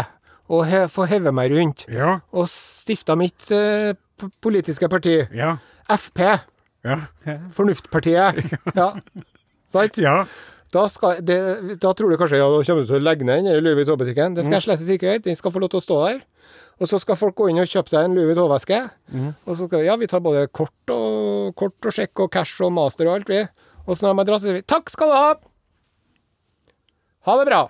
og he får heve meg rundt Ja, og stifta mitt eh, p- politiske parti, ja, FP, ja. Fornuftpartiet, ja, sant? ja. Da, skal, det, da tror du kanskje ja, da kommer du til å legge ned den Louis Vuitton-butikken. Det skal jeg slett ikke gjøre. Den skal få lov til å stå der. Og så skal folk gå inn og kjøpe seg en Louis Vuitton-veske. Og så skal ja, vi tar både kort og, kort og sjekk og cash og master og alt, vi. Og så når de har dratt, så sier vi takk skal du ha! Ha det bra.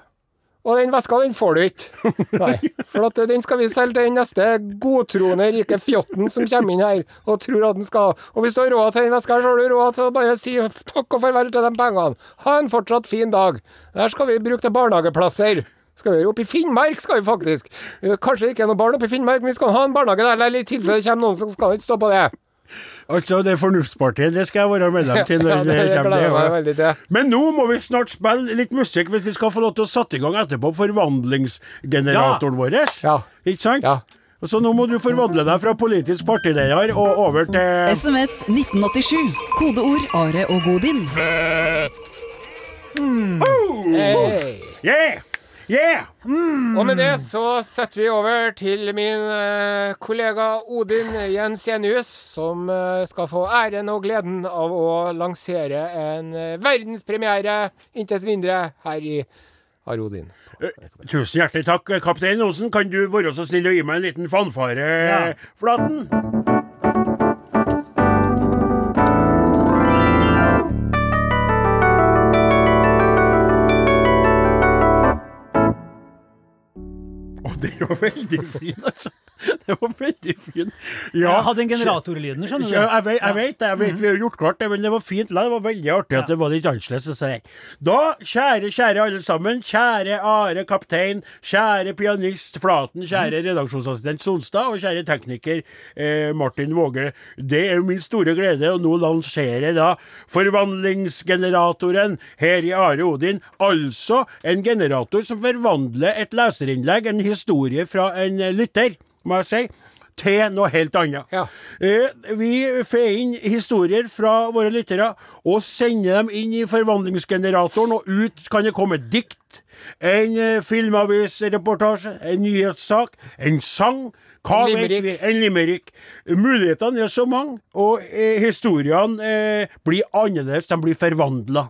Og den veska, den får du ikke. Nei. For at den skal vi selge til den neste godtroende rike fjotten som kommer inn her og tror at den skal Og hvis du har råd til den veska, så har du råd til å bare si takk og farvel til de pengene. Ha en fortsatt fin dag. Der skal vi bruke til barnehageplasser. Skal vi opp i Finnmark skal vi faktisk. Kanskje ikke noe barn oppe i Finnmark, men vi skal ha en barnehage der, eller i tilfelle det kommer noen som skal ikke stå på det. Altså, det Fornuftspartiet, det skal jeg være medlem til når Ja, det det kommer. det, veldig til. Men nå må vi snart spille litt musikk hvis vi skal få lov til å sette i gang etterpå forvandlingsgeneratoren vår. Ja. Ikke sant? Ja. Så nå må du forvandle deg fra politisk partileder og over til SMS 1987. Kodeord Are og Godin. Hey. Yeah! Yeah! Og med det så setter vi over til min eh, kollega Odin Jens Jenius, som eh, skal få æren og gleden av å lansere en uh, verdenspremiere, intet mindre, her i Har Odin. Tusen hjertelig takk, kaptein Osen. Kan du være så snill å gi meg en liten fanfare, Flaten? Å, det var veldig fint, fint. Jeg hadde den generatorlyden, skjønner ja, du. jeg vet, jeg vet. Jeg vet, Vi har gjort klart det, men det var fint. Det var veldig artig at det var litt annerledes. Da, kjære, kjære alle sammen. Kjære Are kaptein. Kjære pianist Flaten. Kjære redaksjonsassistent Sonstad. Og kjære tekniker eh, Martin Våge. Det er min store glede å nå lansere da forvandlingsgeneratoren her i Are Odin. Altså en generator som forvandler et leserinnlegg, en historie fra en eh, lytter, må jeg si til noe helt annet. Ja. Eh, vi får inn historier fra våre lyttere og sender dem inn i forvandlingsgeneratoren, og ut kan det komme dikt, en eh, filmavisreportasje, en nyhetssak, en sang. Hva En limerick. En limerick. Mulighetene er så mange, og eh, historiene eh, blir annerledes. De blir forvandla.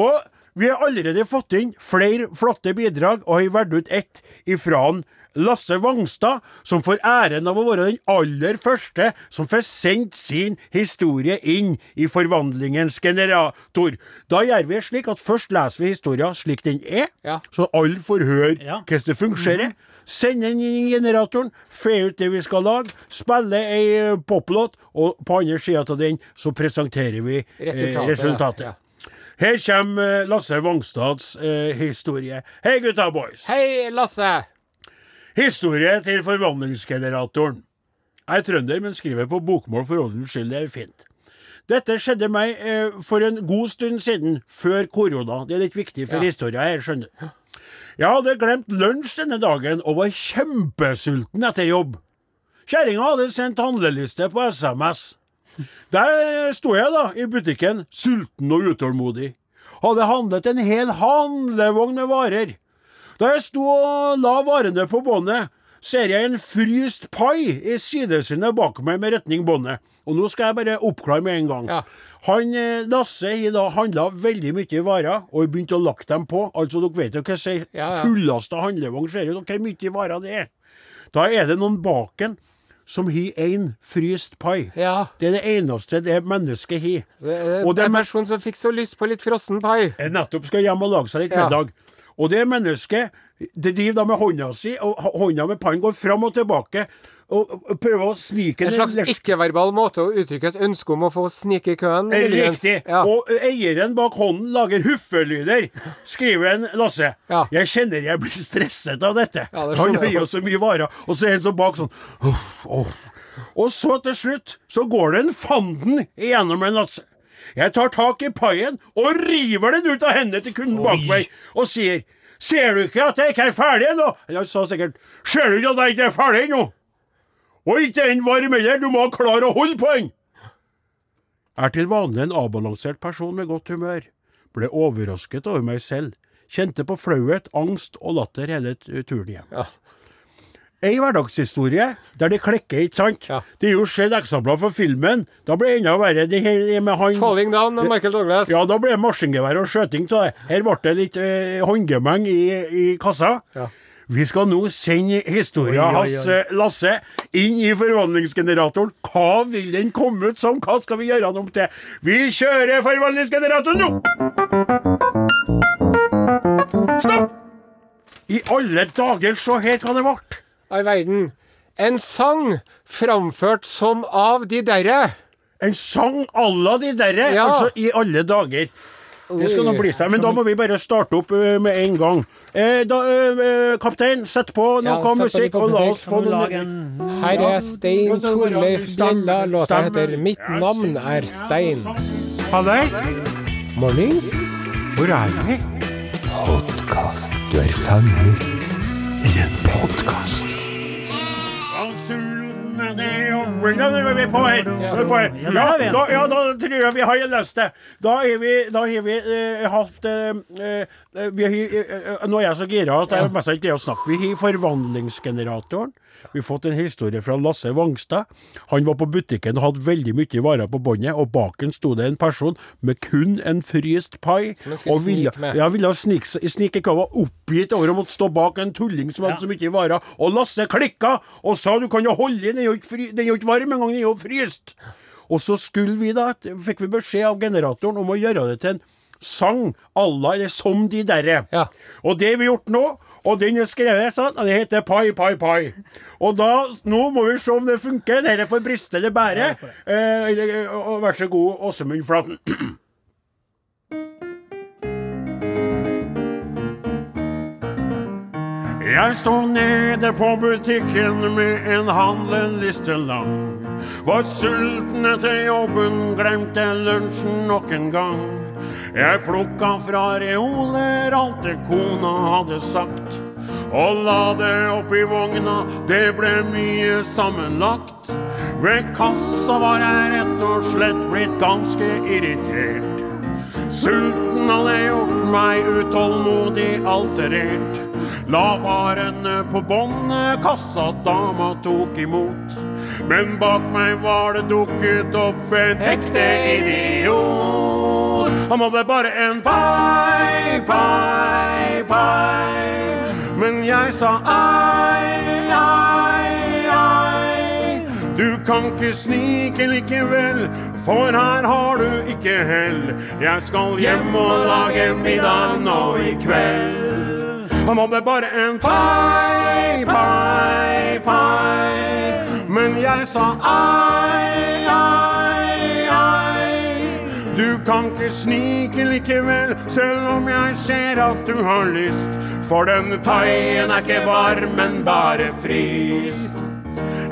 Og vi har allerede fått inn flere flotte bidrag, og har valgt ut ett ifra han Lasse Wangstad, som får æren av å være den aller første som får sendt sin historie inn i forvandlingens generator. Da gjør vi det slik at først leser vi historien slik den er, Ja. så alle får høre Ja. hvordan det fungerer. Send den inn i generatoren, fe ut det vi skal lage, spille ei eh, poplåt, og på andre sida av den så presenterer vi eh, Resultatet, resultatet. ja. Her kommer eh, Lasse Wangstads eh, historie. Hei, gutta boys. Hei, Lasse! Historie til forvandlingsgeneratoren. Jeg er trønder, men skriver på bokmål for ordens skyld. Det er fint. Dette skjedde meg eh, for en god stund siden, før korona. Det er litt viktig for Ja. historia her, skjønner du. Jeg hadde glemt lunsj denne dagen og var kjempesulten etter jobb. Kjerringa hadde sendt handleliste på SMS. Der sto jeg da, i butikken, sulten og utålmodig. Hadde handlet en hel handlevogn med varer. Da jeg sto og la varene på båndet, ser jeg en fryst pai i sidesynet bak meg med retning båndet. Og nå skal jeg bare oppklare med en gang. Ja. Han eh, Lasse har da handla veldig mye varer, og begynt å lagt dem på. Altså, dere vet jo hva ei Ja, ja. fullasta handlevogn ser ut, og hvor mye varer det er. Da er det noen baken som har én fryst pai. Ja. Det er det eneste det mennesket har. Det er en er person som fikk så lyst på litt frossen pai. Nettopp skal hjem og lage seg litt middag. Og det mennesket det driver da med hånda si, og hånda med pannen går fram og tilbake. Og prøver å snike En slags ikke-verbal måte å uttrykke et ønske om å få snike i køen. muligens. Riktig. Ja. Og eieren bak hånden lager huffelyder, skriver en Lasse. Ja. Jeg kjenner jeg blir stresset av dette. Ja, det Han gir jo så mye varer, og så er en sånn bak sånn «Uff, åh». Og så til slutt så går det en fanden igjennom en Lasse. Jeg tar tak i paien og river den ut av hendene til kunden bak meg og sier Ser du ikke at jeg ikke er ferdig ennå? Han sa sikkert Ser du ikke at jeg ikke er ferdig ennå? Og ikke den varm heller, du må klare å holde på den! Er til vanlig en avbalansert person med godt humør. Ble overrasket over meg selv. Kjente på flauhet, angst og latter hele turen igjen. Ja. Ei hverdagshistorie der det klekker, ikke sant? Ja. Det er jo skjedd eksempler fra filmen. Da ble det enda verre. Det her med han Falling Down med Michael Douglas. Ja, da ble det maskingevær og skjøting av det. Her ble det litt eh, håndgemeng i, i kassa. Ja. Vi skal nå sende oi. hans Lasse inn i forvandlingsgeneratoren. Hva vil den komme ut som? Hva skal vi gjøre den om til? Vi kjører forvandlingsgeneratoren nå! Stopp! I alle dager, se her hva det ble. All verden. En sang framført som av de derre. En sang à la de derre. Ja. Altså, i alle dager. Det skal nå bli seg, men da må vi bare starte opp med en gang. Eh, da, ø, ø, kaptein, sett på noe Ja, musikk, og la oss få Kan noe Her er Stein Torleif Bjella. Låta heter 'Mitt navn er Stein'. Halløy! Mornings. Hvor er vi? Podkast. Du er fanget. I en podkast. Ja, nå er vi på her. Er. Ja, da, ja, da tror jeg vi har løst det. Da har vi, da har vi uh, hatt uh, uh, vi har, Nå er jeg så gira at jeg nesten ikke greier å snakke. Vi har forvandlingsgeneratoren. Vi har fått en historie fra Lasse Vangstad. Han var på butikken og hadde veldig mye varer på båndet, og bak ham sto det en person med kun en fryst pai. Som han skulle ville, snike med. ja, ville snike, snike var oppgitt over å måtte stå bak en tulling som hadde så mye varer. Og Lasse klikka og sa du kan jo holde i, den er jo ikke varm engang, den er jo fryst. Og så skulle vi da, fikk vi beskjed av generatoren om å gjøre det til en sang à la eller som de derre. Ja. Og det har vi gjort nå. Og den er skrevet sånn, og det heter Pai Pai Pai. Og da, nå må vi se om det funker. Dette får briste eller bære. Eh, og vær så god, Åsemund Flaten. Jeg sto nede på butikken med en handleliste lang. Var sulten etter jobben, glemte lunsjen nok en gang. Jeg plukka fra reoler alt det kona hadde sagt. Og la det oppi vogna, det ble mye sammenlagt. Ved kassa var jeg rett og slett blitt ganske irritert. Sulten hadde gjort meg utålmodig alterert. La varene på båndet, kassa dama tok imot. Men bak meg var det dukket opp en ekte idiot. Han hadde bare en pai, pai, pai. Men jeg sa ai, ai, ai. Du kan ikke snike likevel, for her har du ikke hell. Jeg skal hjem og lage middag nå i kveld. Han hadde bare en pai, pai, pai. Men jeg sa ai, kan ikke snike likevel, selv om jeg ser at du har lyst. For den paien er ikke varm, men bare fryst.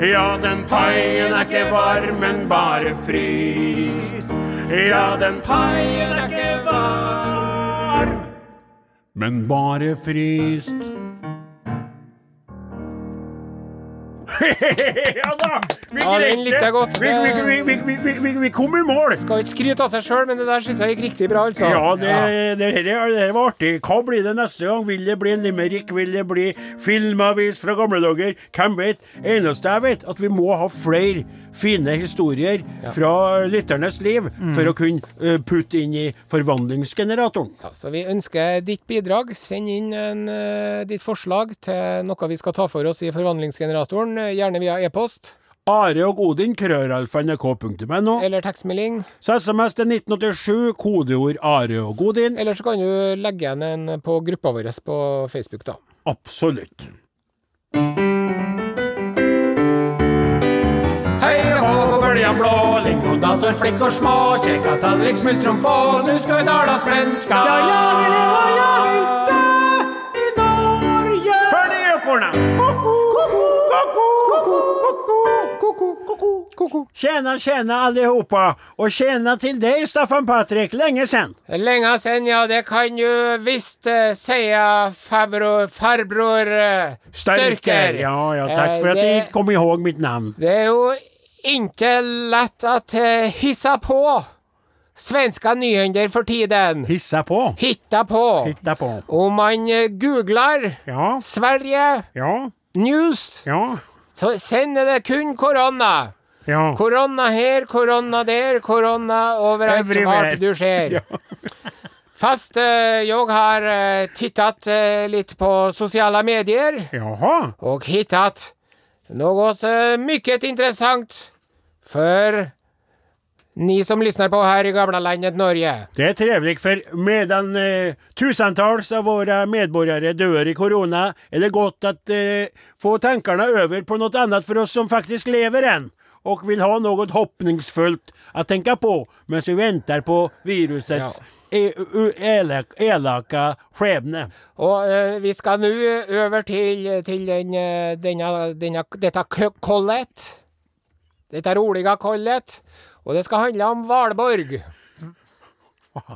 Ja, den paien er ikke varm, men bare fryst. Ja, den paien er ikke varm, men bare fryst. ja da! Vi Ja, den likte jeg godt. Vi, vi, kom i mål. Skal ikke skryte av seg sjøl, men det der syns jeg gikk riktig bra, altså. Ja, det, det, det var artig. Hva blir det neste gang? Vil det bli en limerick? Vil det bli filmavis fra gamle dager? Hvem vet? Eneste jeg vet, at vi må ha flere fine historier fra lytternes liv for å kunne eh, putte inn i forvandlingsgeneratoren. Ja, så vi ønsker ditt bidrag. Send inn en, eh, ditt forslag til noe vi skal ta for oss i forvandlingsgeneratoren, eh, gjerne via e-post Are og Odin, krøralfa.nrk.no. eller tekstmelding. Så SMS til 1987, kodeord Are og Godin. Eller så kan du legge igjen en på gruppa vår på Facebook, da. Absolutt. Hei og hå på bøljan blå, lingodator, flikk og små, kjekka tallrik, smultron få, nu skal vi tala svenska. Ja, ja, ja, ja, ja, ko-ko. Tjena, tjena allihopa, og tjena til deg, Staffan Patrik, lenge sen. Lenge sen, ja, det kan du visst uh, si, farbror, farbror eh, Størker. Ja, ja, takk for Eh, at det- du kom ihåg mitt navn. Det er jo ikke lett å uh, hissa på svenska nyhender for tiden. Hissa på. Hitta på. Hitta på. Om man eh, googler Ja, Sverige ja, news, ja, så sender det kun korona. Ja. Korona her, korona der, korona overalt Everywhere. du ser. Fast eh, jeg har eh, tittat eh, litt på sosiale medier Jaha. og hittat noe eh, mycket interessant for ni som lyssnar på her i gamla landet Norge. Det er trevlig, for medan eh, tusentals av våre medborgere dør i korona, er det godt å eh, få tankarna over på noe annet for oss som faktisk lever än og vil ha noe hoppningsfullt å tenke på mens vi venter på virusets ja. elak elaka skjebne. Og eh, vi skal nå over til, til den, denne, denne, dette kollet. Dette roliga kollet. Og det skal handle om Valborg.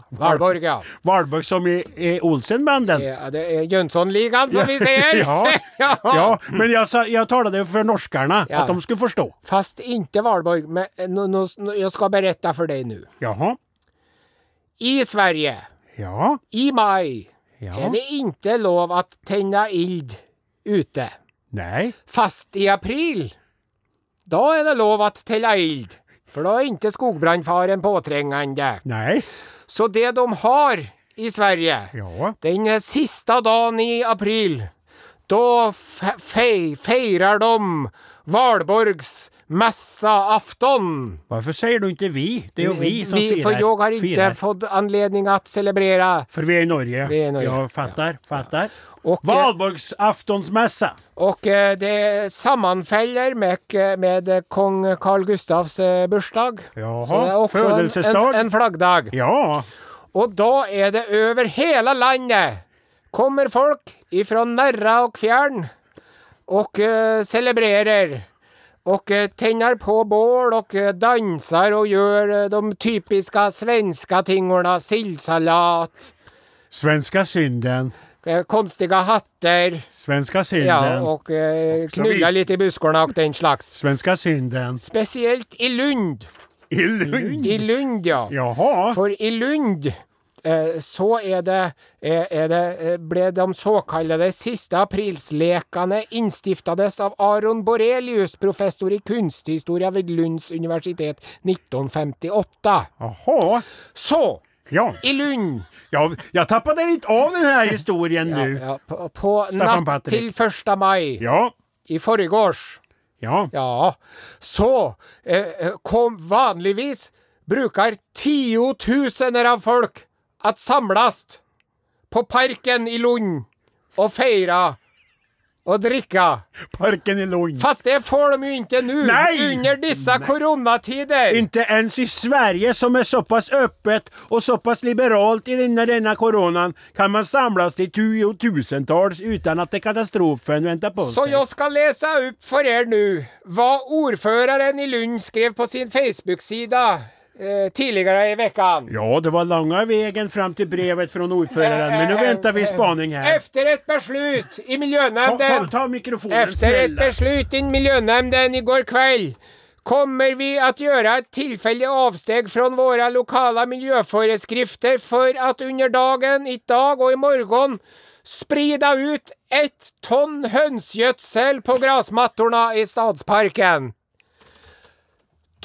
Valborg, ja. Valborg som i, i Olsenbanden. ja det är Jönssonligan som vi sier! Ja, ja, men jeg, sa, jeg det for norskerne, Ja. at de skulle forstå. Fast inte Valborg. Men no, no, no, nå- skal berette for deg nå. Jaha. I Sverige, Ja. i maj, Ja. er det inte lov å tenne ild ute. Nei. Fast i april, da er det lov å telle ild. For da er ikke skogbrandfaren påtrengende. Nei. Så det de har i Sverige, Ja. den siste dagen i april, da fe- fe- de Valborgs mässaafton. Varför säger du inte vi? Det är ju vi som firar. för jag har inte firar. fått anledning att celebrera. För vi är i Norge. Vi är i Norge. Jag fattar, fattar. Och, eh, Valborgsaftonsmässa. och eh, det sammanfaller med, med kong Carl Gustavs eh, bursdag. Jaha, Så det är också en, en, en flaggdag. Ja, Och då är det över hela landet kommer folk ifrån nära och fjärn och uh, celebrerar och tenner tänder på bål och danser dansar och gör eh, de typiska svenska tingorna. Sildsalat. svenska synden. Konstige konstiga hatter. Svenska synden. Ja, och eh, knulla lite i buskarna och den slags. Svenska synden. Speciellt i Lund. I Lund. I Lund, ja. Jaha. For i Lund eh, så er det, er, er det eh, ble de såkallede siste aprilslekene innstiftades av Aron Borelius, professor i kunsthistoria ved Lunds universitet 1958. Jaha. Så, Ja. i Lund ja, tappet tappade litt av denne här historien ja, nu. ja, på, på natt Patrick. til 1. mai Ja. i forgårs Ja. Ja, så eh, kom vanligvis bruker tiotusener av folk att samlas på parken i Lund og feira og drikka. Parken i Lund. Fast det får de jo ikke nå, under Nei. koronatider. Inte ens i Sverige som er såpass åpent og såpass liberalt i denne, denne koronaen, kan man samlas i tiotusentals uten at det katastrofen venter på seg. Så jeg skal lese opp for dere nå hva ordføreren i Lund skrev på sin Facebook-sida eh, tidigare i veckan. Ja, det var långa vägen fram till brevet från ordföranden, men nu väntar vi spaning här. Efter ett beslut i Ta, miljönämnden ta, ta mikrofonen Efter ett beslut i miljönämnden igår kväll kommer vi att göra ett tillfälligt avsteg från våra lokala miljöföreskrifter för att under dagen, idag och imorgon sprida ut ett ton hönsgödsel på gräsmattorna i stadsparken.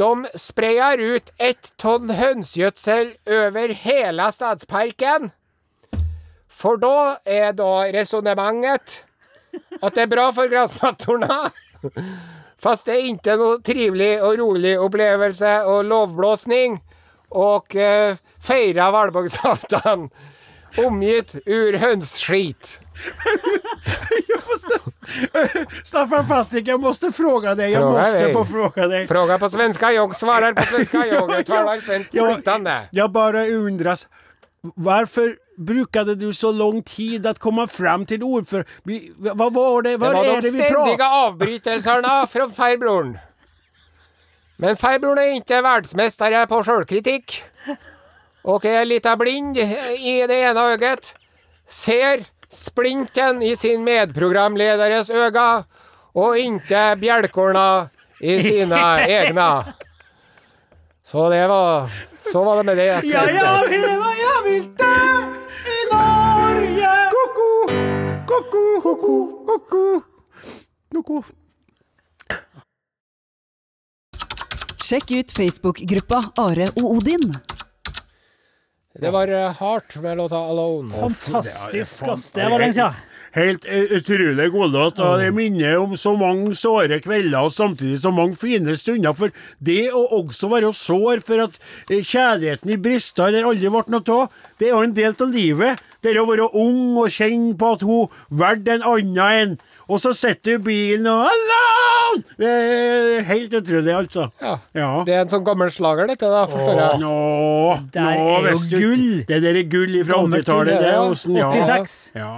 De sprayer ut ett tonn hønsegjødsel over hele stadsparken. For da er da resonemanget at det er bra for gräsmattorna. Fast det er ikke noe trivelig og rolig opplevelse og lovblåsning Og eh, fira valborgsafton omgitt ur hönsskit. Staffan Patrik, jag måste fråga dig. Jag Fråga måste dig. få fråga dig. Fråga på svenska, jag svarar på svenska, jag talar svenskt flytande. Jag bara undras, varför brukade du så lång tid att komma fram till ord för... Vad var det? Det var är de det vi pratar ständiga avbrytelserna från farbrorn. Men farbrorn är inte världsmästare på självkritik. Och är lite blind i det ena ögat. Ser splinten i sin medprogramlederes öga og inte bjelkorna i sine egne. Så det var... Så var det med det. Ja, jag vill vad jeg vil dø i Norge! Koko, koko, koko, ko-ko. Sjekk ut Facebook-gruppa Are og Odin. Det var eh, hardt med låta 'Alone'. Fantastisk, ass. Det var lenge siden. Helt eh, utrolig god låt, og det minner om så mange såre kvelder og samtidig så mange fine stunder. For det å også være sår for at eh, kjærligheten i brista eller aldri ble noe av, det er jo en del av livet. Det er å være ung og kjenne på at hun valgte en annen en. Og så setter du bilen og Alone! Det er helt utrolig, altså. Ja. Ja. Det er en sånn gammel slager, dette, da, forstår jeg. Nå, Der nå er jo gull. Det der er gull fra 80-tallet. det, Det, ja. 86. Ja.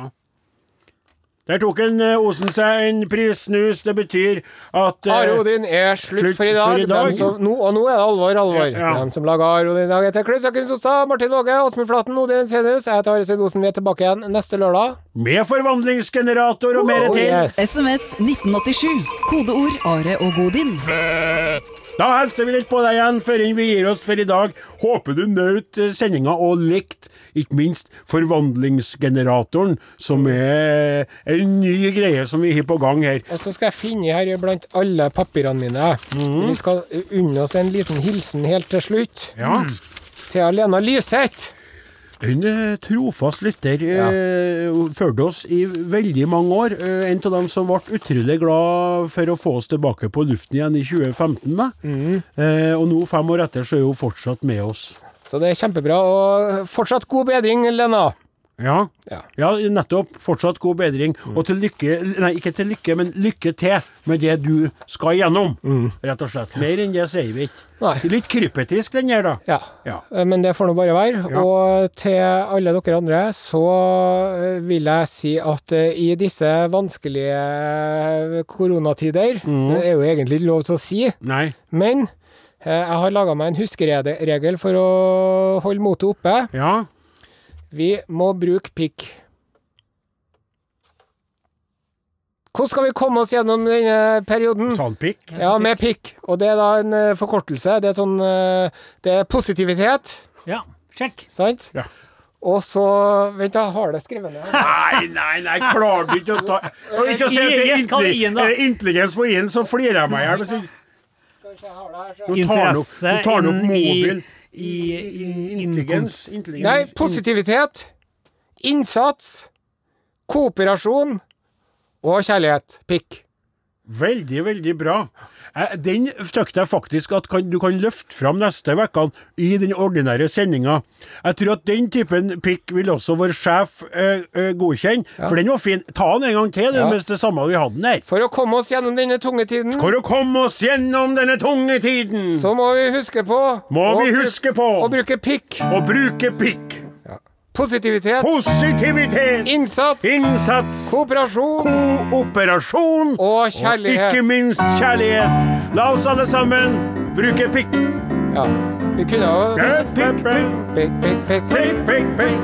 Der tok en eh, Osen seg en prissnus. Det betyr at eh, Are Odin er slutt, slutt for i dag. for i dag. Som, nå, og nå er det alvor, alvor. Ja. De som lager Are Odin i dag, heter Klaus Jakken Sostad, Martin Låge, Åsmund Flaten, Odin Senus. Jeg heter Are Sein Osen. Vi er tilbake igjen neste lørdag. med forvandlingsgenerator og mer Oh, til. yes. SMS 1987. Kodeord Are og Godin. Da hilser vi litt på deg igjen før vi gir oss for i dag. Håper du nøt eh, sendinga og likte, ikke minst, Forvandlingsgeneratoren, som er en ny greie som vi har på gang her. Og så skal jeg finne her blant alle papirene mine. Mm. Vi skal unne oss en liten hilsen helt til slutt. Ja. Til Alena Lyseth. En trofast lytter eh, fulgte oss i veldig mange år. Eh, en av dem som ble utrolig glad for å få oss tilbake på luften igjen i 2015. Da. Eh, og nå, fem år etter, så er hun fortsatt med oss. Så det er kjempebra. Og fortsatt god bedring, Lena. Ja. Ja. ja, nettopp. Fortsatt god bedring. Og til lykke Nei, ikke til lykke, men lykke til med det du skal igjennom. Rett og slett. Mer enn det sier vi ikke. Nei. Litt krypetisk, den der, da. Ja. Ja. Eh, Men det får nå bare være. Ja. Og til alle dere andre så eh, vil jeg si at eh, i disse vanskelige koronatider, koronatider, så er jo egentlig ikke lov til å si, Nei. men jeg har laga meg en huskeregel for å holde motet oppe. Ja. Vi må bruke pikk. Hvordan skal vi komme oss gjennom denne perioden? Sandpikk. Ja, med pikk. Og det er da en eh, forkortelse. Det er sånn eh, Det er positivitet, Ja, sjekk. sant? Ja. Og så Vent, jeg har det skrevet ned. Nei, nei, nei, klarer du ikke å ta Og ikke å si at det er da. intelligens på i-en, så flirer jeg meg i hjel. Nå tar han opp, Interesse I, i, Intelligens. intelligens. Nei, positivitet, innsats, kooperasjon og kjærlighet. Pikk. Veldig, veldig bra. Eh, Den syns jeg faktisk at kan, du kan løfte fram neste uke i den ordinære sendinga. Jeg tror at den typen pikk vil også vår sjef eh, godkjenne, godkjenne, for den var fin. Ta den en gang til, Ja. mens det samme vi hadde den her. For å komme oss gjennom denne tunge tiden, For å komme oss gjennom denne tunge tiden, så må vi huske på må vi huske på Å bruke pikk. å bruke pikk. Positivitet, Positivitet, innsats, innsats, kooperasjon kooperasjon og kjærlighet. ikke minst kjærlighet. La oss alle sammen bruke pikk. Ja. Vi kunne jo Pikk, pikk, pikk. Pikk, pikk, pikk. Pikk, pikk, pikk.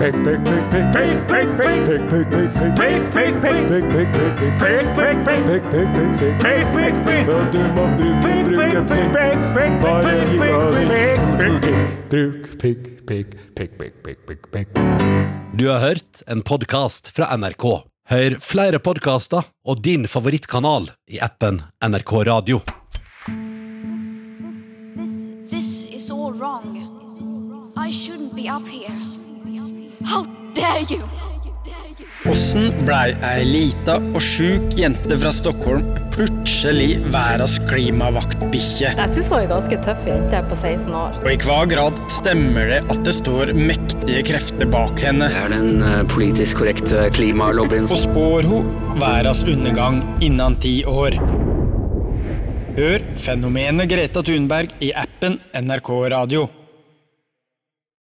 Pikk, pikk, pikk. Pikk, pikk, pikk. Pikk, pikk, pikk. Pikk, pikk, pikk. Pikk, pikk, pikk. Pikk, pikk, pikk. Pikk, pikk, pikk. Pikk, pikk, pikk. Du må bruke, bruke pikk, Bare hiv pikk. Bruk pikk, pikk, pikk, pikk, pikk, pikk, pikk. Du har hørt en podkast fra NRK. Hør flere podkaster og din favorittkanal i appen NRK Radio. This is all wrong. I shouldn't be up here. How dare you? Åssen blei ei lita og sjuk jente fra Stockholm plutselig verdens klimavaktbikkje? Jeg syns hun er ganske tøff jente på 16 år. Og i hva grad stemmer det at det står mektige krefter bak henne? Det er den eh, politisk korrekte klimalobbyen. Og spår hun verdens undergang innen ti år? Hør fenomenet Greta Thunberg i appen NRK Radio.